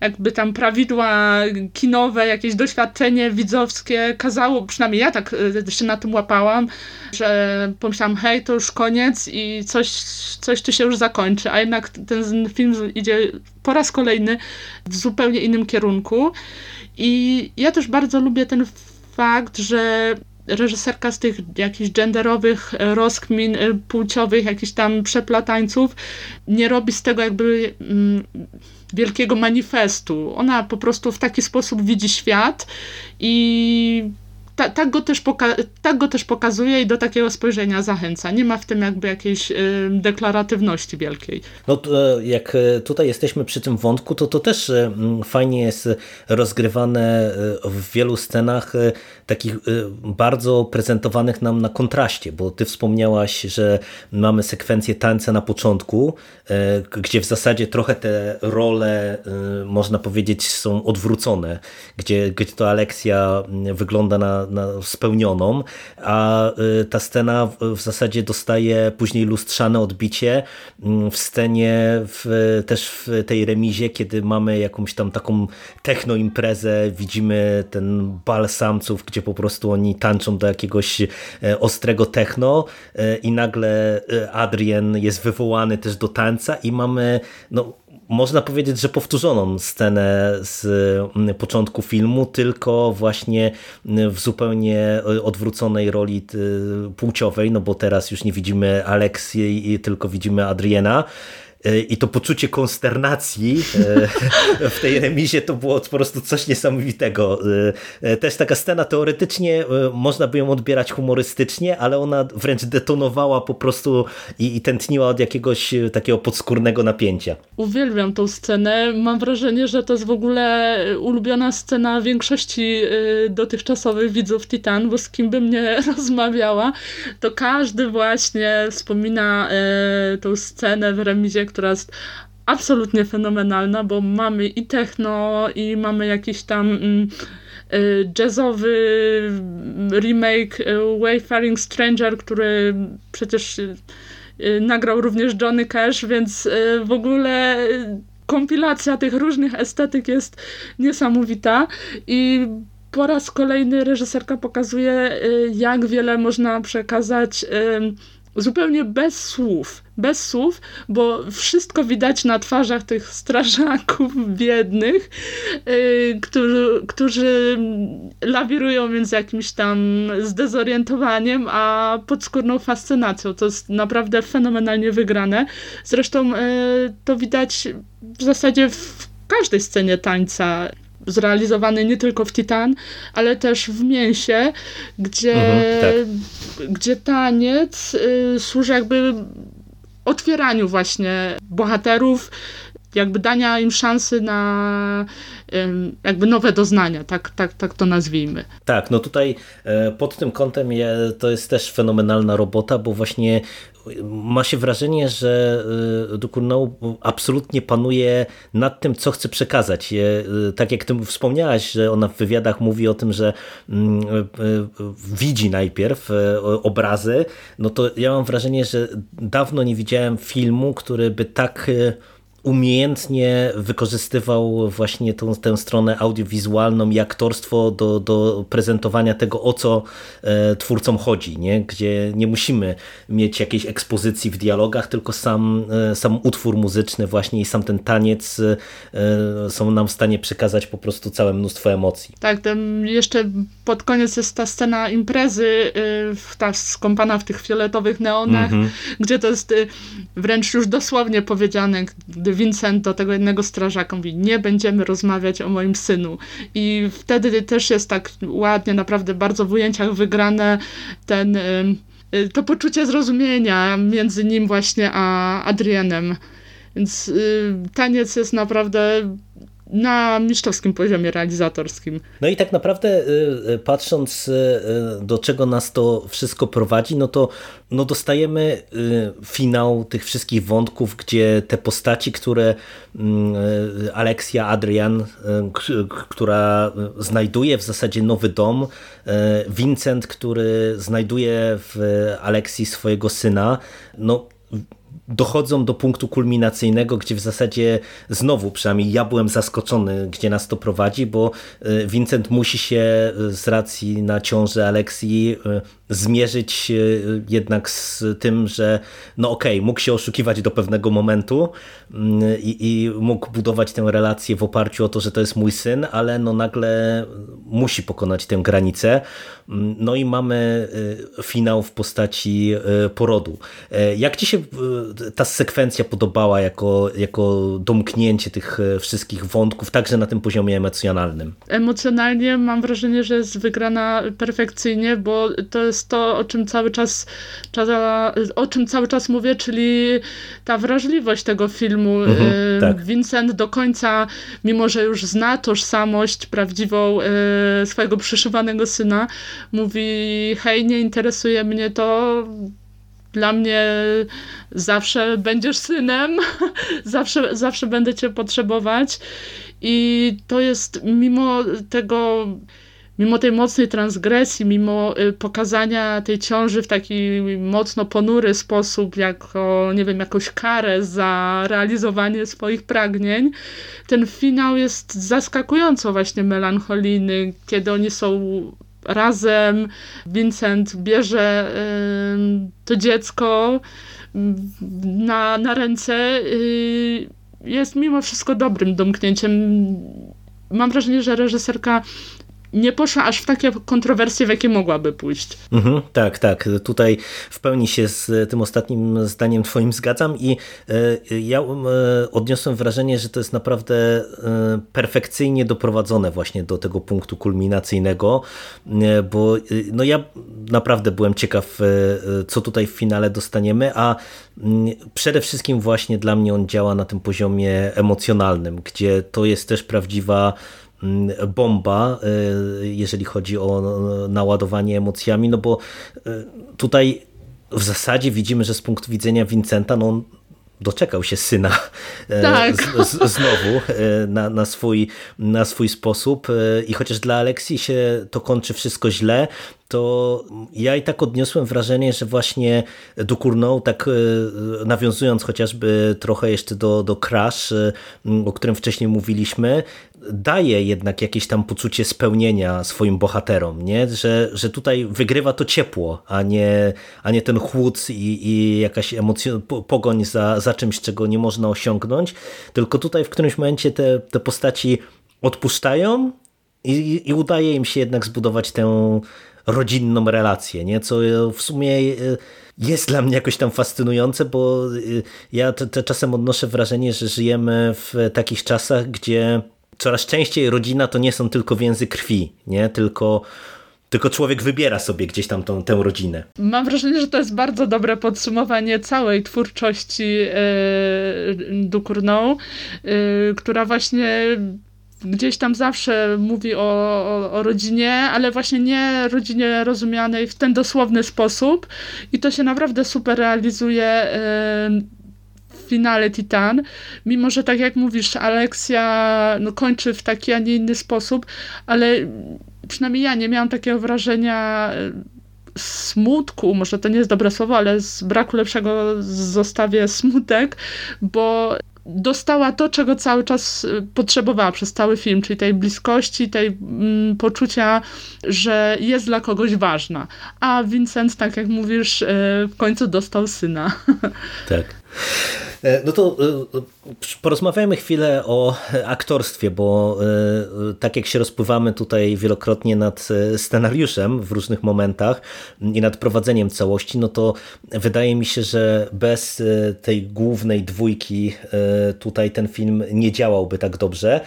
jakby tam prawidła kinowe, jakieś doświadczenie widzowskie kazało, przynajmniej ja tak się na tym łapałam, że pomyślałam, hej, to już koniec i coś, coś tu się już zakończy, a jednak ten film idzie po raz kolejny w zupełnie innym kierunku. I ja też bardzo lubię ten fakt, że reżyserka z tych jakichś genderowych rozkmin płciowych, jakichś tam przeplatańców nie robi z tego jakby mm, wielkiego manifestu. Ona po prostu w taki sposób widzi świat i ta, tak, go też tak go też pokazuje i do takiego spojrzenia zachęca. Nie ma w tym jakby jakiejś y, deklaratywności wielkiej. No e, jak e, tutaj jesteśmy przy tym wątku, to to też e, fajnie jest rozgrywane w wielu scenach takich bardzo prezentowanych nam na kontraście, bo ty wspomniałaś, że mamy sekwencję tańca na początku, gdzie w zasadzie trochę te role, można powiedzieć, są odwrócone, gdzie, gdzie to Aleksja wygląda na na, spełnioną, a y, ta scena w zasadzie dostaje później lustrzane odbicie w scenie, w, też w tej remizie, kiedy mamy jakąś tam taką techno imprezę, widzimy ten bal samców, gdzie po prostu oni tańczą do jakiegoś e, ostrego techno e, i nagle e, Adrian jest wywołany też do tańca i mamy no, można powiedzieć, że powtórzoną scenę z początku filmu, tylko właśnie w zupełnie odwróconej roli płciowej, no bo teraz już nie widzimy Aleksji, tylko widzimy Adriena. E, i to poczucie konsternacji e, w tej remizie to było po prostu coś niesamowitego. E, też taka scena teoretycznie można by ją odbierać humorystycznie, ale ona wręcz detonowała po prostu i, i tętniła od jakiegoś takiego podskórnego napięcia. Uwielbiam tą scenę. Mam wrażenie, że to jest w ogóle ulubiona scena większości dotychczasowych widzów Titan, bo z kim bym nie rozmawiała, to każdy właśnie wspomina tą scenę w remizie, która jest absolutnie fenomenalna, bo mamy i techno, i mamy jakiś tam mm, y, jazzowy remake y, Wayfaring Stranger, który przecież y, nagrał również Johnny Cash, więc w ogóle kompilacja tych różnych estetyk jest niesamowita. I po raz kolejny reżyserka pokazuje, jak wiele można przekazać zupełnie bez słów, bez słów, bo wszystko widać na twarzach tych strażaków biednych, yy, którzy, którzy lawirują między jakimś tam zdezorientowaniem, a podskórną fascynacją. To jest naprawdę fenomenalnie wygrane. Zresztą yy, to widać w zasadzie w każdej scenie tańca zrealizowany nie tylko w Titan, ale też w Mięsie, gdzie, mhm, tak. Gdzie taniec y, służy jakby otwieraniu właśnie bohaterów, jakby dania im szansy na jakby nowe doznania, tak, tak, tak to nazwijmy. Tak, no tutaj e, pod tym kątem to jest też fenomenalna robota, bo właśnie ma się wrażenie, że e, Dukurno absolutnie panuje nad tym, co chce przekazać. E, tak jak ty wspomniałaś, że ona w wywiadach mówi o tym, że mm, widzi najpierw obrazy, no to ja mam wrażenie, że dawno nie widziałem filmu, który by tak umiejętnie wykorzystywał właśnie tą, tę stronę audiowizualną i aktorstwo do, do prezentowania tego, o co e, twórcom chodzi, nie? gdzie nie musimy mieć jakiejś ekspozycji w dialogach, tylko sam, e, sam utwór muzyczny właśnie i sam ten taniec e, są nam w stanie przekazać po prostu całe mnóstwo emocji. Tak, tam jeszcze pod koniec jest ta scena imprezy, e, ta skąpana w tych fioletowych neonach, mm -hmm. gdzie to jest e, wręcz już dosłownie powiedziane, gdy Vincent do tego jednego strażaka mówi, nie będziemy rozmawiać o moim synu. I wtedy też jest tak ładnie, naprawdę bardzo w ujęciach wygrane ten y, to poczucie zrozumienia między nim właśnie a Adrianem. Więc y, taniec jest naprawdę na mistrzowskim poziomie realizatorskim. No i tak naprawdę y, y, patrząc y, do czego nas to wszystko prowadzi, no to no dostajemy finał tych wszystkich wątków, gdzie te postaci, które mm, Alexia Adrian, która znajduje w zasadzie nowy dom, Vincent, który znajduje w Aleksji swojego syna, no dochodzą do punktu kulminacyjnego, gdzie w zasadzie znowu, przynajmniej ja byłem zaskoczony, gdzie nas to prowadzi, bo y, Vincent musi się y, z racji na ciążę Aleksji y, zmierzyć jednak z tym, że no okej, okay, mógł się oszukiwać do pewnego momentu mm, i, i, mógł budować tę relację w oparciu o to, że to jest mój syn, ale no nagle musi pokonać tę granicę. Mm, no i mamy finał w postaci porodu. Jak ci się ta sekwencja podobała jako, jako domknięcie tych e, wszystkich wątków, także na tym poziomie emocjonalnym? Emocjonalnie mam wrażenie, że jest wygrana perfekcyjnie, bo to jest to, o czym cały czas, o czym cały czas mówię, czyli ta wrażliwość tego filmu. Mhm, tak. Vincent do końca, mimo że już zna tożsamość prawdziwą e, swojego przyszywanego syna, mówi hej, nie interesuje mnie to, dla mnie zawsze będziesz synem, zawsze, zawsze będę cię potrzebować. I to jest mimo tego, mimo tej mocnej transgresji, mimo y, pokazania tej ciąży w taki mocno ponury sposób, jako, nie wiem, jakąś karę za realizowanie swoich pragnień, ten finał jest zaskakująco właśnie melancholijny, kiedy oni są razem. Vincent bierze to dziecko na, na ręce. Y, jest mimo wszystko dobrym domknięciem. Mam wrażenie, że reżyserka nie poszła aż w takie kontrowersje, w jakie mogłaby pójść. Mhm, tak, tak. Tutaj w pełni się z tym ostatnim zdaniem twoim zgadzam i e, ja e, odniosłem wrażenie, że to jest naprawdę e, perfekcyjnie doprowadzone właśnie do tego punktu kulminacyjnego, bo no ja naprawdę byłem ciekaw, co tutaj w finale dostaniemy, a mm, przede wszystkim właśnie dla mnie on działa na tym poziomie emocjonalnym, gdzie to jest też prawdziwa bomba, y, jeżeli chodzi o naładowanie emocjami, no bo y, tutaj w zasadzie widzimy, że z punktu widzenia Vincenta, no on doczekał się syna e, tak. z, z, znowu e, na, na, swój, na swój sposób e, i chociaż dla Aleksji się to kończy wszystko źle, to ja i tak odniosłem wrażenie, że właśnie Ducournau, tak nawiązując chociażby trochę jeszcze do, do Crash, o którym wcześniej mówiliśmy, daje jednak jakieś tam poczucie spełnienia swoim bohaterom, nie? Że, że tutaj wygrywa to ciepło, a nie, a nie ten chłód i, i jakaś emocjon, pogoń za, za czymś, czego nie można osiągnąć, tylko tutaj w którymś momencie te, te postaci odpuszczają i, i udaje im się jednak zbudować tę rodzinną relację, nie? co w sumie e, jest dla mnie jakoś tam fascynujące, bo e, ja te, te czasem odnoszę wrażenie, że żyjemy w takich czasach, gdzie coraz częściej rodzina to nie są tylko więzy krwi, nie? Tylko tylko człowiek wybiera sobie gdzieś tam tą, tę rodzinę. Mam wrażenie, że to jest bardzo dobre podsumowanie całej twórczości yy, yy, która właśnie gdzieś tam zawsze mówi o, o, o, rodzinie, ale właśnie nie rodzinie rozumianej w ten dosłowny sposób. I to się naprawdę super realizuje yy, finale Titan, mimo że tak jak mówisz, Aleksja no, kończy w taki, a nie inny sposób, ale przynajmniej ja nie miałam takiego wrażenia e, smutku, może to nie jest dobre słowo, ale z braku lepszego zostawię smutek, bo dostała to, czego cały czas e, potrzebowała przez cały film, czyli tej bliskości, tej mm, poczucia, że jest dla kogoś ważna. A Vincent, tak jak mówisz, e, w końcu dostał syna. Tak. E, no to e, porozmawiajmy chwilę o aktorstwie, bo e, tak jak się rozpływamy tutaj wielokrotnie nad scenariuszem w różnych momentach i nad prowadzeniem całości, no to wydaje mi się, że bez tej głównej dwójki tutaj ten film nie działałby tak dobrze.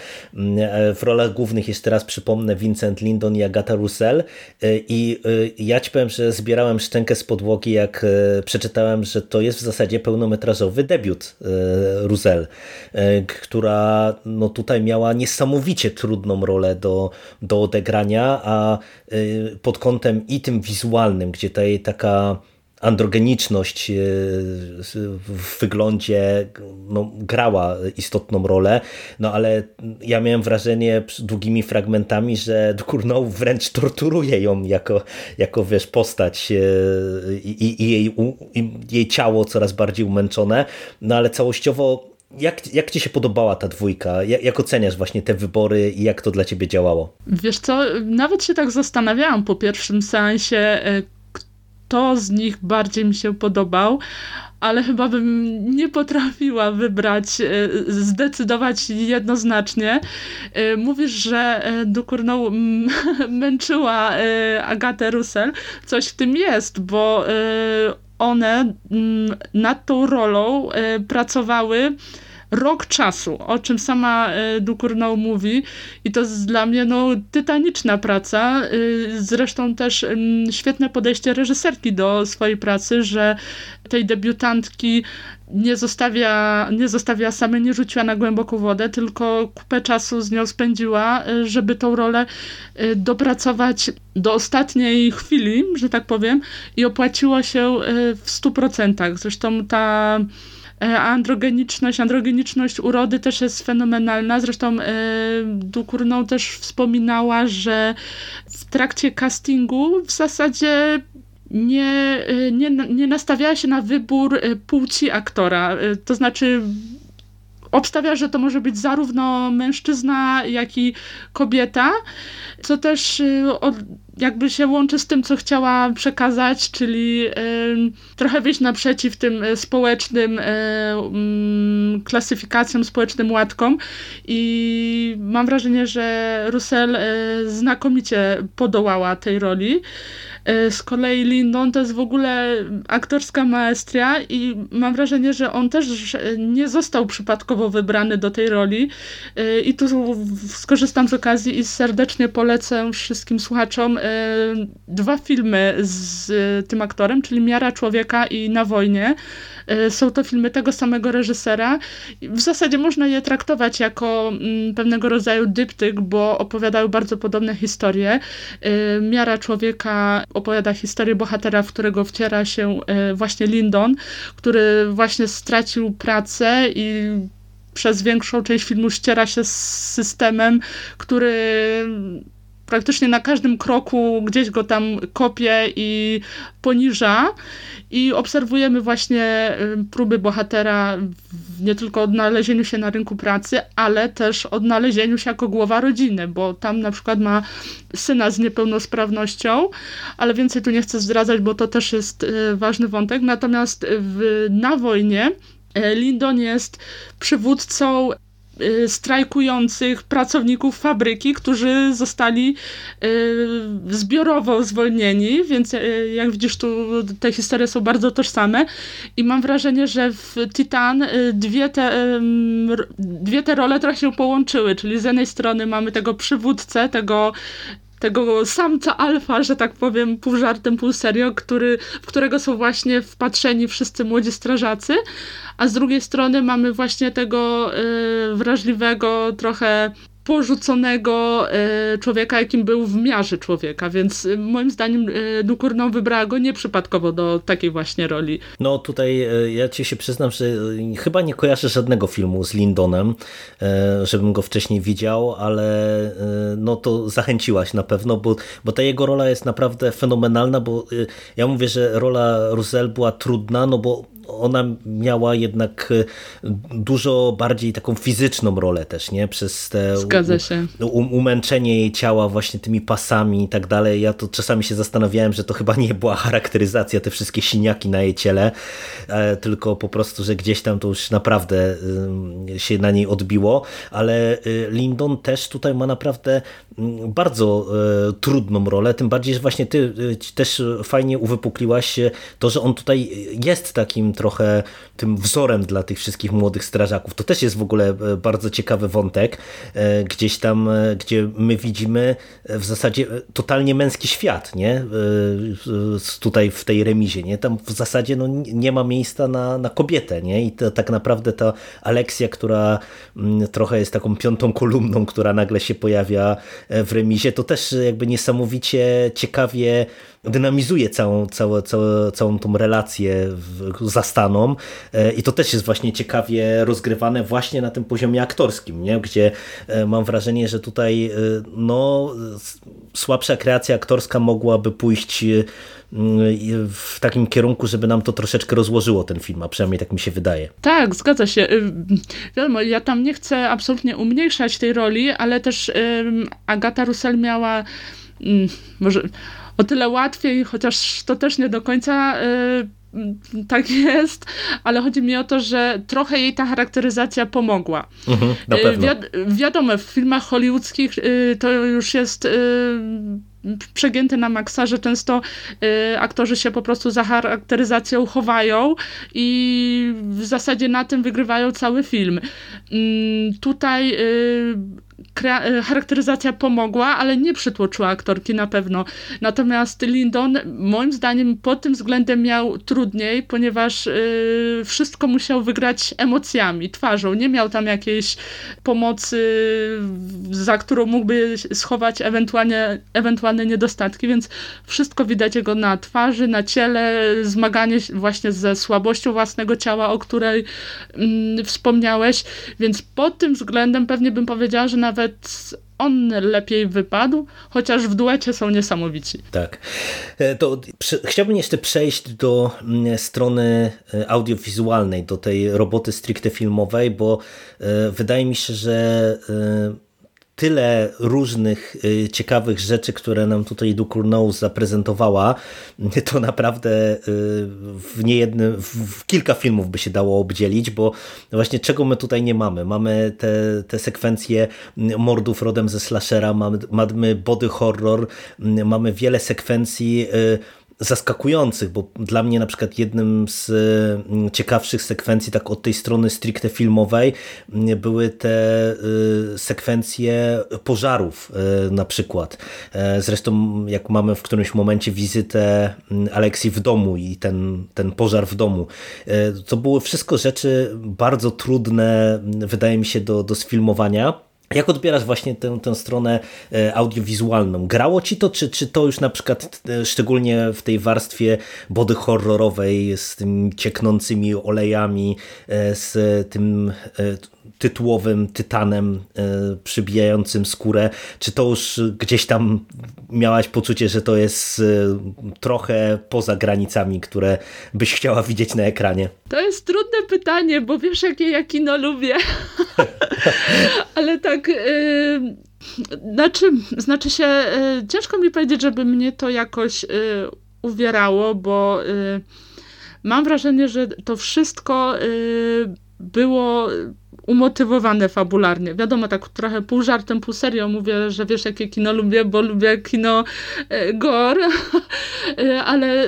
W rolach głównych jeszcze raz przypomnę Vincent Lindon i Agatha Russell i ja ci powiem, że zbierałem szczękę z podłogi, jak przeczytałem, że to jest w zasadzie pełnometrażowy debiut E, Ruzel, e, która no tutaj miała niesamowicie trudną rolę do, do odegrania, a e, pod kątem i tym wizualnym, gdzie ta jej taka androgeniczność w wyglądzie no, grała istotną rolę, no ale ja miałem wrażenie długimi fragmentami, że Kurnow wręcz torturuje ją jako, jako wiesz, postać i, i jej, i jej ciało coraz bardziej umęczone, no ale całościowo jak, jak ci się podobała ta dwójka? Jak, jak, oceniasz właśnie te wybory i jak to dla ciebie działało? Wiesz co, nawet się tak zastanawiałam po pierwszym seansie, kto z nich bardziej mi się podobał, ale chyba bym nie potrafiła wybrać, e, zdecydować jednoznacznie. E, mówisz, że e, Ducournau męczyła Agatę Russell. Coś w tym jest, bo one nad tą rolą pracowały rok czasu, o czym sama e, Ducournau mówi i to jest dla mnie no, tytaniczna praca. E, zresztą też świetne podejście reżyserki do swojej pracy, że tej debiutantki nie zostawia, nie zostawia samej, nie rzuciła na głęboką wodę, tylko kupę czasu z nią spędziła, e, żeby tą rolę dopracować do ostatniej chwili, że tak powiem, i opłaciło się w stu procentach. Zresztą ta E, androgeniczność, androgeniczność urody też jest fenomenalna. Zresztą e, Dukurną też wspominała, że w trakcie castingu w zasadzie nie, e, nie, nie nastawiała się na wybór płci aktora. To znaczy obstawia, że to może być zarówno mężczyzna, jak i kobieta, co też jakby się łączy z tym, co chciała przekazać, czyli trochę wyjść naprzeciw tym e, społecznym mm, klasyfikacjom, społecznym łatkom i mam wrażenie, że Russell znakomicie podołała tej roli. Z kolei Lindon to jest w ogóle aktorska maestria i mam wrażenie, że on też nie został przypadkowo wybrany do tej roli. I tu skorzystam z okazji i serdecznie polecę wszystkim słuchaczom e, dwa filmy z tym aktorem, czyli Miara Człowieka i Na wojnie. Są to filmy tego samego reżysera. W zasadzie można je traktować jako mm, pewnego rodzaju dyptyk, bo opowiadają bardzo podobne historie. Miara Człowieka opowiada historię bohatera, w którego wciera się e, właśnie Lindon, który właśnie stracił pracę i przez większą część filmu ściera się z systemem, który praktycznie na każdym kroku gdzieś go tam kopie i poniża i obserwujemy właśnie próby bohatera w nie tylko odnalezieniu się na rynku pracy, ale też odnalezieniu się jako głowa rodziny, bo tam na przykład ma syna z niepełnosprawnością, ale więcej tu nie chcę zdradzać, bo to też jest e, ważny wątek. Natomiast w, na wojnie e, Lindon jest przywódcą Y, strajkujących pracowników fabryki, którzy zostali y, zbiorowo zwolnieni, więc y, jak widzisz tu te historie są bardzo tożsame i mam wrażenie, że w Titan dwie te, dwie te role trochę się połączyły, czyli z jednej strony mamy tego przywódcę, tego tego samca alfa, że tak powiem, pół żartem, pół serio, który, w którego są właśnie wpatrzeni wszyscy młodzi strażacy, a z drugiej strony mamy właśnie tego y, wrażliwego, trochę porzuconego e, człowieka, jakim był w miarze człowieka, więc e, moim zdaniem e, Dukurną wybrała go nieprzypadkowo do takiej właśnie roli. No tutaj ja ci się przyznam, że chyba nie kojarzę żadnego filmu z Lindonem, żebym go wcześniej widział, ale no to zachęciłaś na pewno, bo, bo ta jego rola jest naprawdę fenomenalna, bo ja mówię, że rola Russell była trudna, no bo ona miała jednak dużo bardziej taką fizyczną rolę też, nie? Przez te Zgadza się. umęczenie jej ciała właśnie tymi pasami i tak dalej. Ja to czasami się zastanawiałem, że to chyba nie była charakteryzacja, te wszystkie siniaki na jej ciele, e, tylko po prostu, że gdzieś tam to już naprawdę się na niej odbiło, ale y, Lindon też tutaj ma naprawdę bardzo e, trudną rolę, tym bardziej, że właśnie ty też fajnie uwypukliłaś to, że on tutaj jest takim trochę tym wzorem dla tych wszystkich młodych strażaków. To też jest w ogóle e, bardzo ciekawy wątek, gdzieś tam, gdzie my widzimy w zasadzie totalnie męski świat, nie? Tutaj w tej remizie, nie? Tam w zasadzie no, nie ma miejsca na, na kobietę, nie? I to, tak naprawdę ta Aleksja, która trochę jest taką piątą kolumną, która nagle się pojawia e, w remizie, to też jakby niesamowicie ciekawie dynamizuje całą, całą, całą, całą tą relację za Staną e, i to też jest właśnie ciekawie rozgrywane właśnie na tym poziomie aktorskim, nie? gdzie e, mam wrażenie, że tutaj no, słabsza kreacja aktorska mogłaby pójść w takim kierunku, żeby nam to troszeczkę rozłożyło ten film, a przynajmniej tak mi się wydaje. Tak, zgadza się. Wiadomo, ja tam nie chcę absolutnie umniejszać tej roli, ale też Agata Russell miała może o tyle łatwiej, chociaż to też nie do końca y, tak jest, ale chodzi mi o to, że trochę jej ta charakteryzacja pomogła. Mhm, na pewno. Wi wiadomo, w filmach hollywoodzkich y, to już jest y, przegięty na maksa, że często y, aktorzy się po prostu za charakteryzacją chowają i w zasadzie na tym wygrywają cały film. Y, tutaj y, Y, charakteryzacja pomogła, ale nie przytłoczyła aktorki na pewno. Natomiast Lindon moim zdaniem pod tym względem miał trudniej, ponieważ y, wszystko musiał wygrać emocjami, twarzą. Nie miał tam jakiejś pomocy, za którą mógłby schować ewentualnie, ewentualne niedostatki, więc wszystko widać jego na twarzy, na ciele, zmaganie właśnie ze słabością własnego ciała, o której mm, wspomniałeś, więc pod tym względem pewnie bym powiedziała, że nawet on lepiej wypadł, chociaż w duecie są niesamowici. Tak. E, to chciałbym jeszcze przejść do mm, strony e, audiowizualnej, do tej roboty stricte filmowej, bo e, wydaje mi się, że tyle różnych y, ciekawych rzeczy, które nam tutaj Ducournau zaprezentowała, to naprawdę y, w niejednym, w kilka filmów by się dało obdzielić, bo właśnie czego my tutaj nie mamy? Mamy te, te sekwencje mordów rodem ze slashera, mamy, mamy body horror, mamy wiele sekwencji y, zaskakujących, bo dla mnie na przykład jednym z mm, ciekawszych sekwencji, tak od tej strony stricte filmowej, mm, były te y, sekwencje pożarów y, na przykład. E, zresztą jak mamy w którymś momencie wizytę mm, Aleksji w domu i ten, ten pożar w domu, e, to były wszystko rzeczy bardzo trudne, wydaje mi się, do, do sfilmowania jak odbierasz właśnie tę, tę stronę e, audiowizualną? Grało ci to, czy, czy to już na przykład e, szczególnie w tej warstwie body horrorowej z tymi cieknącymi olejami, e, z tym tytułowym tytanem przybijającym skórę, czy to już gdzieś tam miałaś poczucie, że to jest trochę poza granicami, które byś chciała widzieć na ekranie? To jest trudne pytanie, bo wiesz jakie ja kino lubię. Ale tak... Yy, znaczy, znaczy się, yy, ciężko mi powiedzieć, żeby mnie to jakoś yy, uwierało, bo y, mam wrażenie, że to wszystko y, było umotywowane fabularnie. Wiadomo, tak trochę pół żartem, pół serio mówię, że wiesz, jakie kino lubię, bo lubię kino y, gore, ale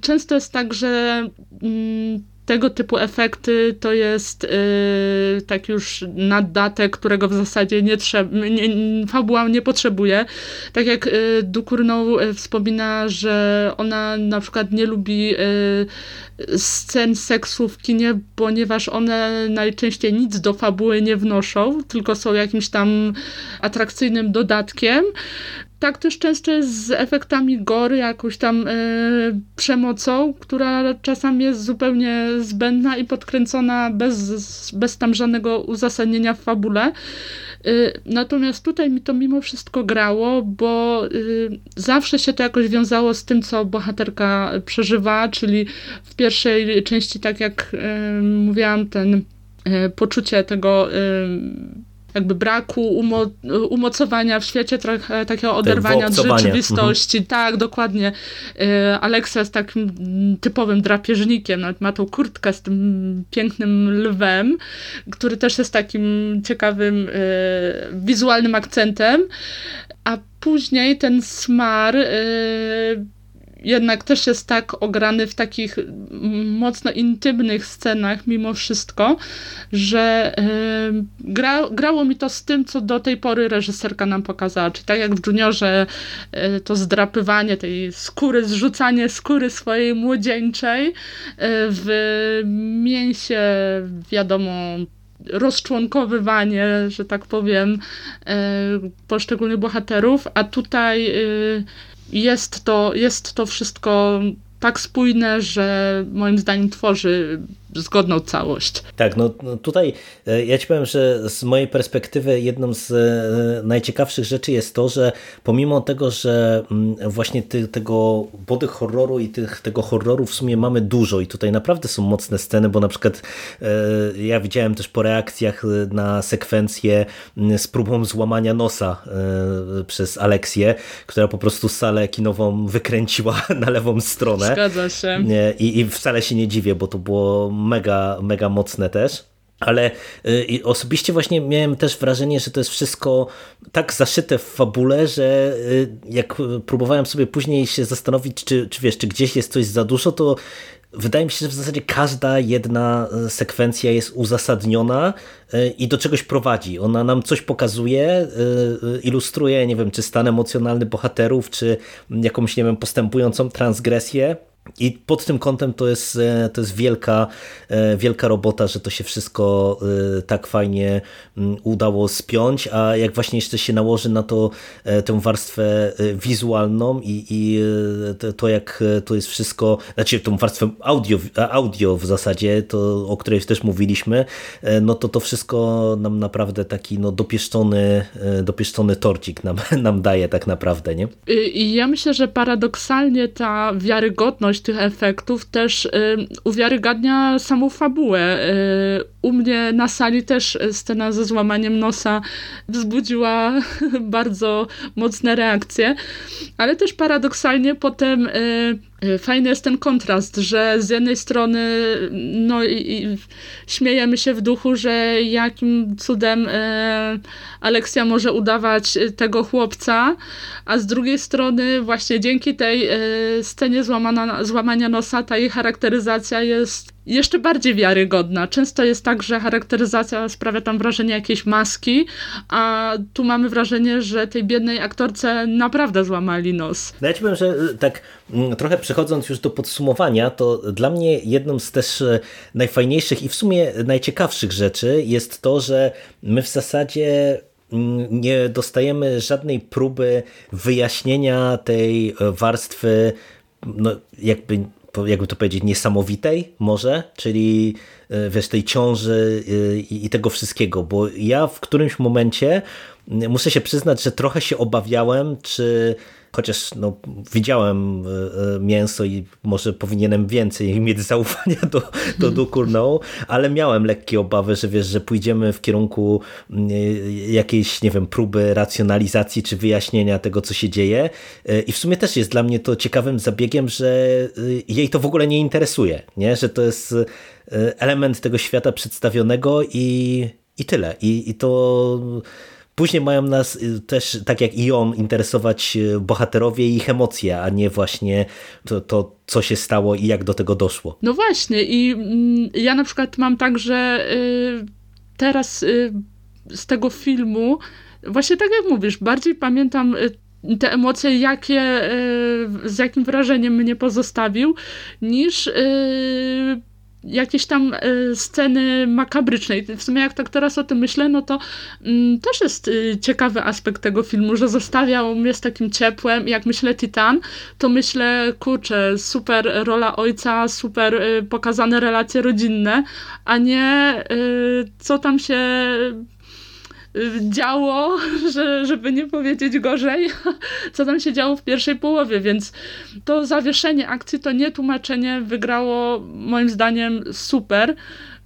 często jest tak, że mm, tego typu efekty to jest yy, tak już naddatek, którego w zasadzie nie trzeba, nie, fabuła nie potrzebuje. Tak jak yy, Ducournau yy, wspomina, że ona na przykład nie lubi yy, scen seksu w kinie, ponieważ one najczęściej nic do fabuły nie wnoszą, tylko są jakimś tam atrakcyjnym dodatkiem tak też często jest z efektami gory, jakąś tam e, przemocą, która czasami jest zupełnie zbędna i podkręcona bez, bez tam żadnego uzasadnienia w fabule. Natomiast tutaj mi to mimo wszystko grało, bo zawsze się to jakoś wiązało z tym, co bohaterka przeżywa, czyli w pierwszej części, tak jak mówiłam, ten poczucie tego jakby braku umo umocowania w świecie trochę takiego oderwania od rzeczywistości. Mhm. Tak, dokładnie. E, Aleksa jest takim typowym drapieżnikiem, nawet ma tą kurtkę z tym pięknym lwem, który też jest takim ciekawym e, wizualnym akcentem, a później ten smar e, jednak też jest tak ograny w takich mocno intymnych scenach mimo wszystko, że yy, gra, grało mi to z tym, co do tej pory reżyserka nam pokazała. Czyli tak jak w Juniorze yy, to zdrapywanie tej skóry, zrzucanie skóry swojej młodzieńczej, yy, w mięsie wiadomo rozczłonkowywanie, że tak powiem, poszczególnych bohaterów, a tutaj jest to, jest to wszystko tak spójne, że moim zdaniem tworzy zgodną całość. Tak, no, no tutaj e, ja ci powiem, że z mojej perspektywy jedną z e, najciekawszych rzeczy jest to, że pomimo tego, że mm, właśnie ty, tego body horroru i tych, tego horroru w sumie mamy dużo i tutaj naprawdę są mocne sceny, bo na przykład e, ja widziałem też po reakcjach na sekwencję mm, z próbą złamania nosa przez Aleksję, która po prostu salę kinową wykręciła na lewą stronę. Zgadza się. I, i wcale się nie dziwię, bo to było mega, mega mocne też. Ale y, osobiście właśnie miałem też wrażenie, że to jest wszystko tak zaszyte w fabule, że y, jak próbowałem sobie później się zastanowić, czy, czy wiesz, czy gdzieś jest coś za dużo, to wydaje mi się, że w zasadzie każda jedna y, sekwencja jest uzasadniona i do czegoś prowadzi. Ona nam coś pokazuje, ilustruje, nie wiem, czy stan emocjonalny bohaterów, czy jakąś, nie wiem, postępującą transgresję i pod tym kątem to jest, e, to jest wielka, e, wielka robota, że to się wszystko e, tak fajnie mm, udało spiąć, a jak właśnie jeszcze się nałoży na to tę warstwę wizualną i, i to jak to jest wszystko, znaczy tą warstwę audio, audio w zasadzie, to o której też mówiliśmy, no to to wszystko nam naprawdę taki no, dopieszczony, dopieszczony torcik nam, nam daje tak naprawdę, nie? I ja myślę, że paradoksalnie ta wiarygodność tych efektów też y, uwiarygadnia samą fabułę. Y, u mnie na sali też scena ze złamaniem nosa wzbudziła bardzo mocne reakcje, ale też paradoksalnie potem y, fajny jest ten kontrast, że z jednej strony no, i, i śmiejemy się w duchu, że jakim cudem e, Aleksja może udawać y, tego chłopca, a z drugiej strony właśnie dzięki tej e, scenie złamana, złamania nosa ta jej charakteryzacja jest jeszcze bardziej wiarygodna. Często jest tak, że charakteryzacja sprawia tam wrażenie jakiejś maski, a tu mamy wrażenie, że tej biednej aktorce naprawdę złamali nos. No ja ci powiem, że y, tak mm, trochę przechodząc już do podsumowania, to dla mnie jedną z też y, najfajniejszych i w sumie najciekawszych rzeczy jest to, że my w zasadzie mm, nie dostajemy żadnej próby wyjaśnienia tej y, warstwy no, jakby jakby to powiedzieć, niesamowitej może, czyli e, wiesz, tej ciąży e, i tego wszystkiego, bo ja w którymś momencie muszę się przyznać, że trochę się obawiałem, czy chociaż no, widziałem e, e, mięso i może powinienem więcej mieć zaufania do, do Dukur no, ale miałem lekkie obawy, że wiesz, że pójdziemy w kierunku mm, e, jakiejś, nie wiem, próby racjonalizacji czy wyjaśnienia tego, co się dzieje i w sumie też jest dla mnie to ciekawym zabiegiem, że jej to w ogóle nie interesuje, nie? że to jest element tego świata przedstawionego i, i tyle. I, i to Później mają nas y, też, tak jak i ją, interesować y, bohaterowie i ich emocje, a nie właśnie to, to, co się stało i jak do tego doszło. No właśnie i mm, ja na przykład mam tak, że y, teraz z tego filmu, właśnie tak jak mówisz, bardziej pamiętam te emocje, jakie, z jakim wrażeniem mnie pozostawił, niż jakieś tam y, sceny makabrycznej. W sumie jak tak teraz o tym myślę, no to mm, też jest y, ciekawy aspekt tego filmu, że zostawiał mnie z takim ciepłem. Jak myślę Titan, to myślę, kurczę, super rola ojca, super y, pokazane relacje rodzinne, a nie co tam się y, działo, że, żeby nie powiedzieć gorzej, co tam się działo w pierwszej połowie, więc to zawieszenie akcji, to nie tłumaczenie wygrało moim zdaniem super,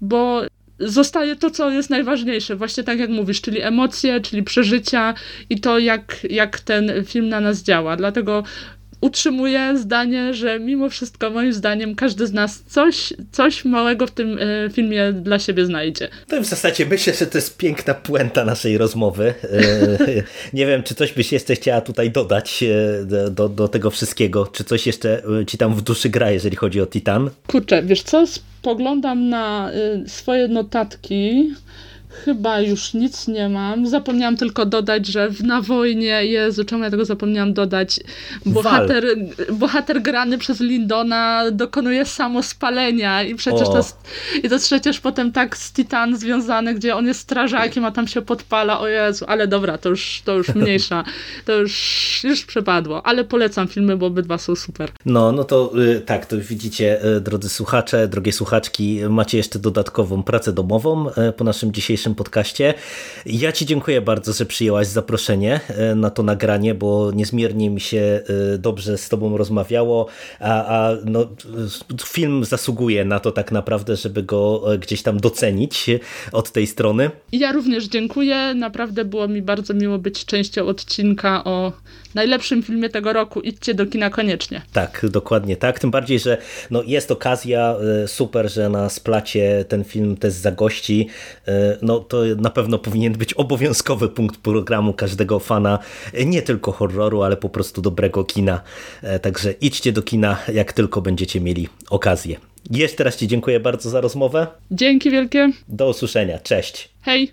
bo zostaje to, co jest najważniejsze, właśnie tak jak mówisz, czyli emocje, czyli przeżycia i to, jak, jak ten film na nas działa. Dlatego utrzymuję zdanie, że mimo wszystko, moim zdaniem, każdy z nas coś, coś małego w tym e, filmie dla siebie znajdzie. I w zasadzie myślę, że to jest piękna puenta naszej rozmowy. E, Nie wiem, czy coś byś jeszcze chciała tutaj dodać e, do, do tego wszystkiego, czy coś jeszcze ci tam w duszy gra, jeżeli chodzi o Titan? Kurczę, wiesz co, spoglądam na y, swoje notatki. Chyba już nic nie mam. Zapomniałam tylko dodać, że w Na wojnie, Jezu, czemu ja tego zapomniałam dodać? Bohater, bohater grany przez Lindona dokonuje samospalenia i przecież O. to jest, i to jest przecież potem tak z Titan związane, gdzie on jest strażakiem, a tam się podpala, o Jezu, ale dobra, to już, to już mniejsza, to już, już przepadło, ale polecam filmy, bo obydwa są super. No, no to y, tak, to widzicie, y, drodzy słuchacze, drogie słuchaczki, macie jeszcze dodatkową pracę domową y, po naszym dzisiejszym podcaście. Ja Ci dziękuję bardzo, że przyjęłaś zaproszenie y, na to nagranie, bo niezmiernie mi się y, dobrze z Tobą rozmawiało, a, a no, y, film zasługuje na to tak naprawdę, żeby go gdzieś tam docenić od tej strony. Ja również dziękuję. Naprawdę było mi bardzo miło być częścią odcinka o najlepszym filmie tego roku. Idźcie do kina koniecznie. Tak, dokładnie tak. Tym bardziej, że no, jest okazja, e, super, że na splacie ten film też zagości. E, No to na pewno powinien być obowiązkowy punkt programu każdego fana, e, nie tylko horroru, ale po prostu dobrego kina. Także idźcie do kina, jak tylko będziecie mieli okazję. Jeszcze raz Ci dziękuję bardzo za rozmowę. Dzięki wielkie. Do usłyszenia. Cześć. Hej!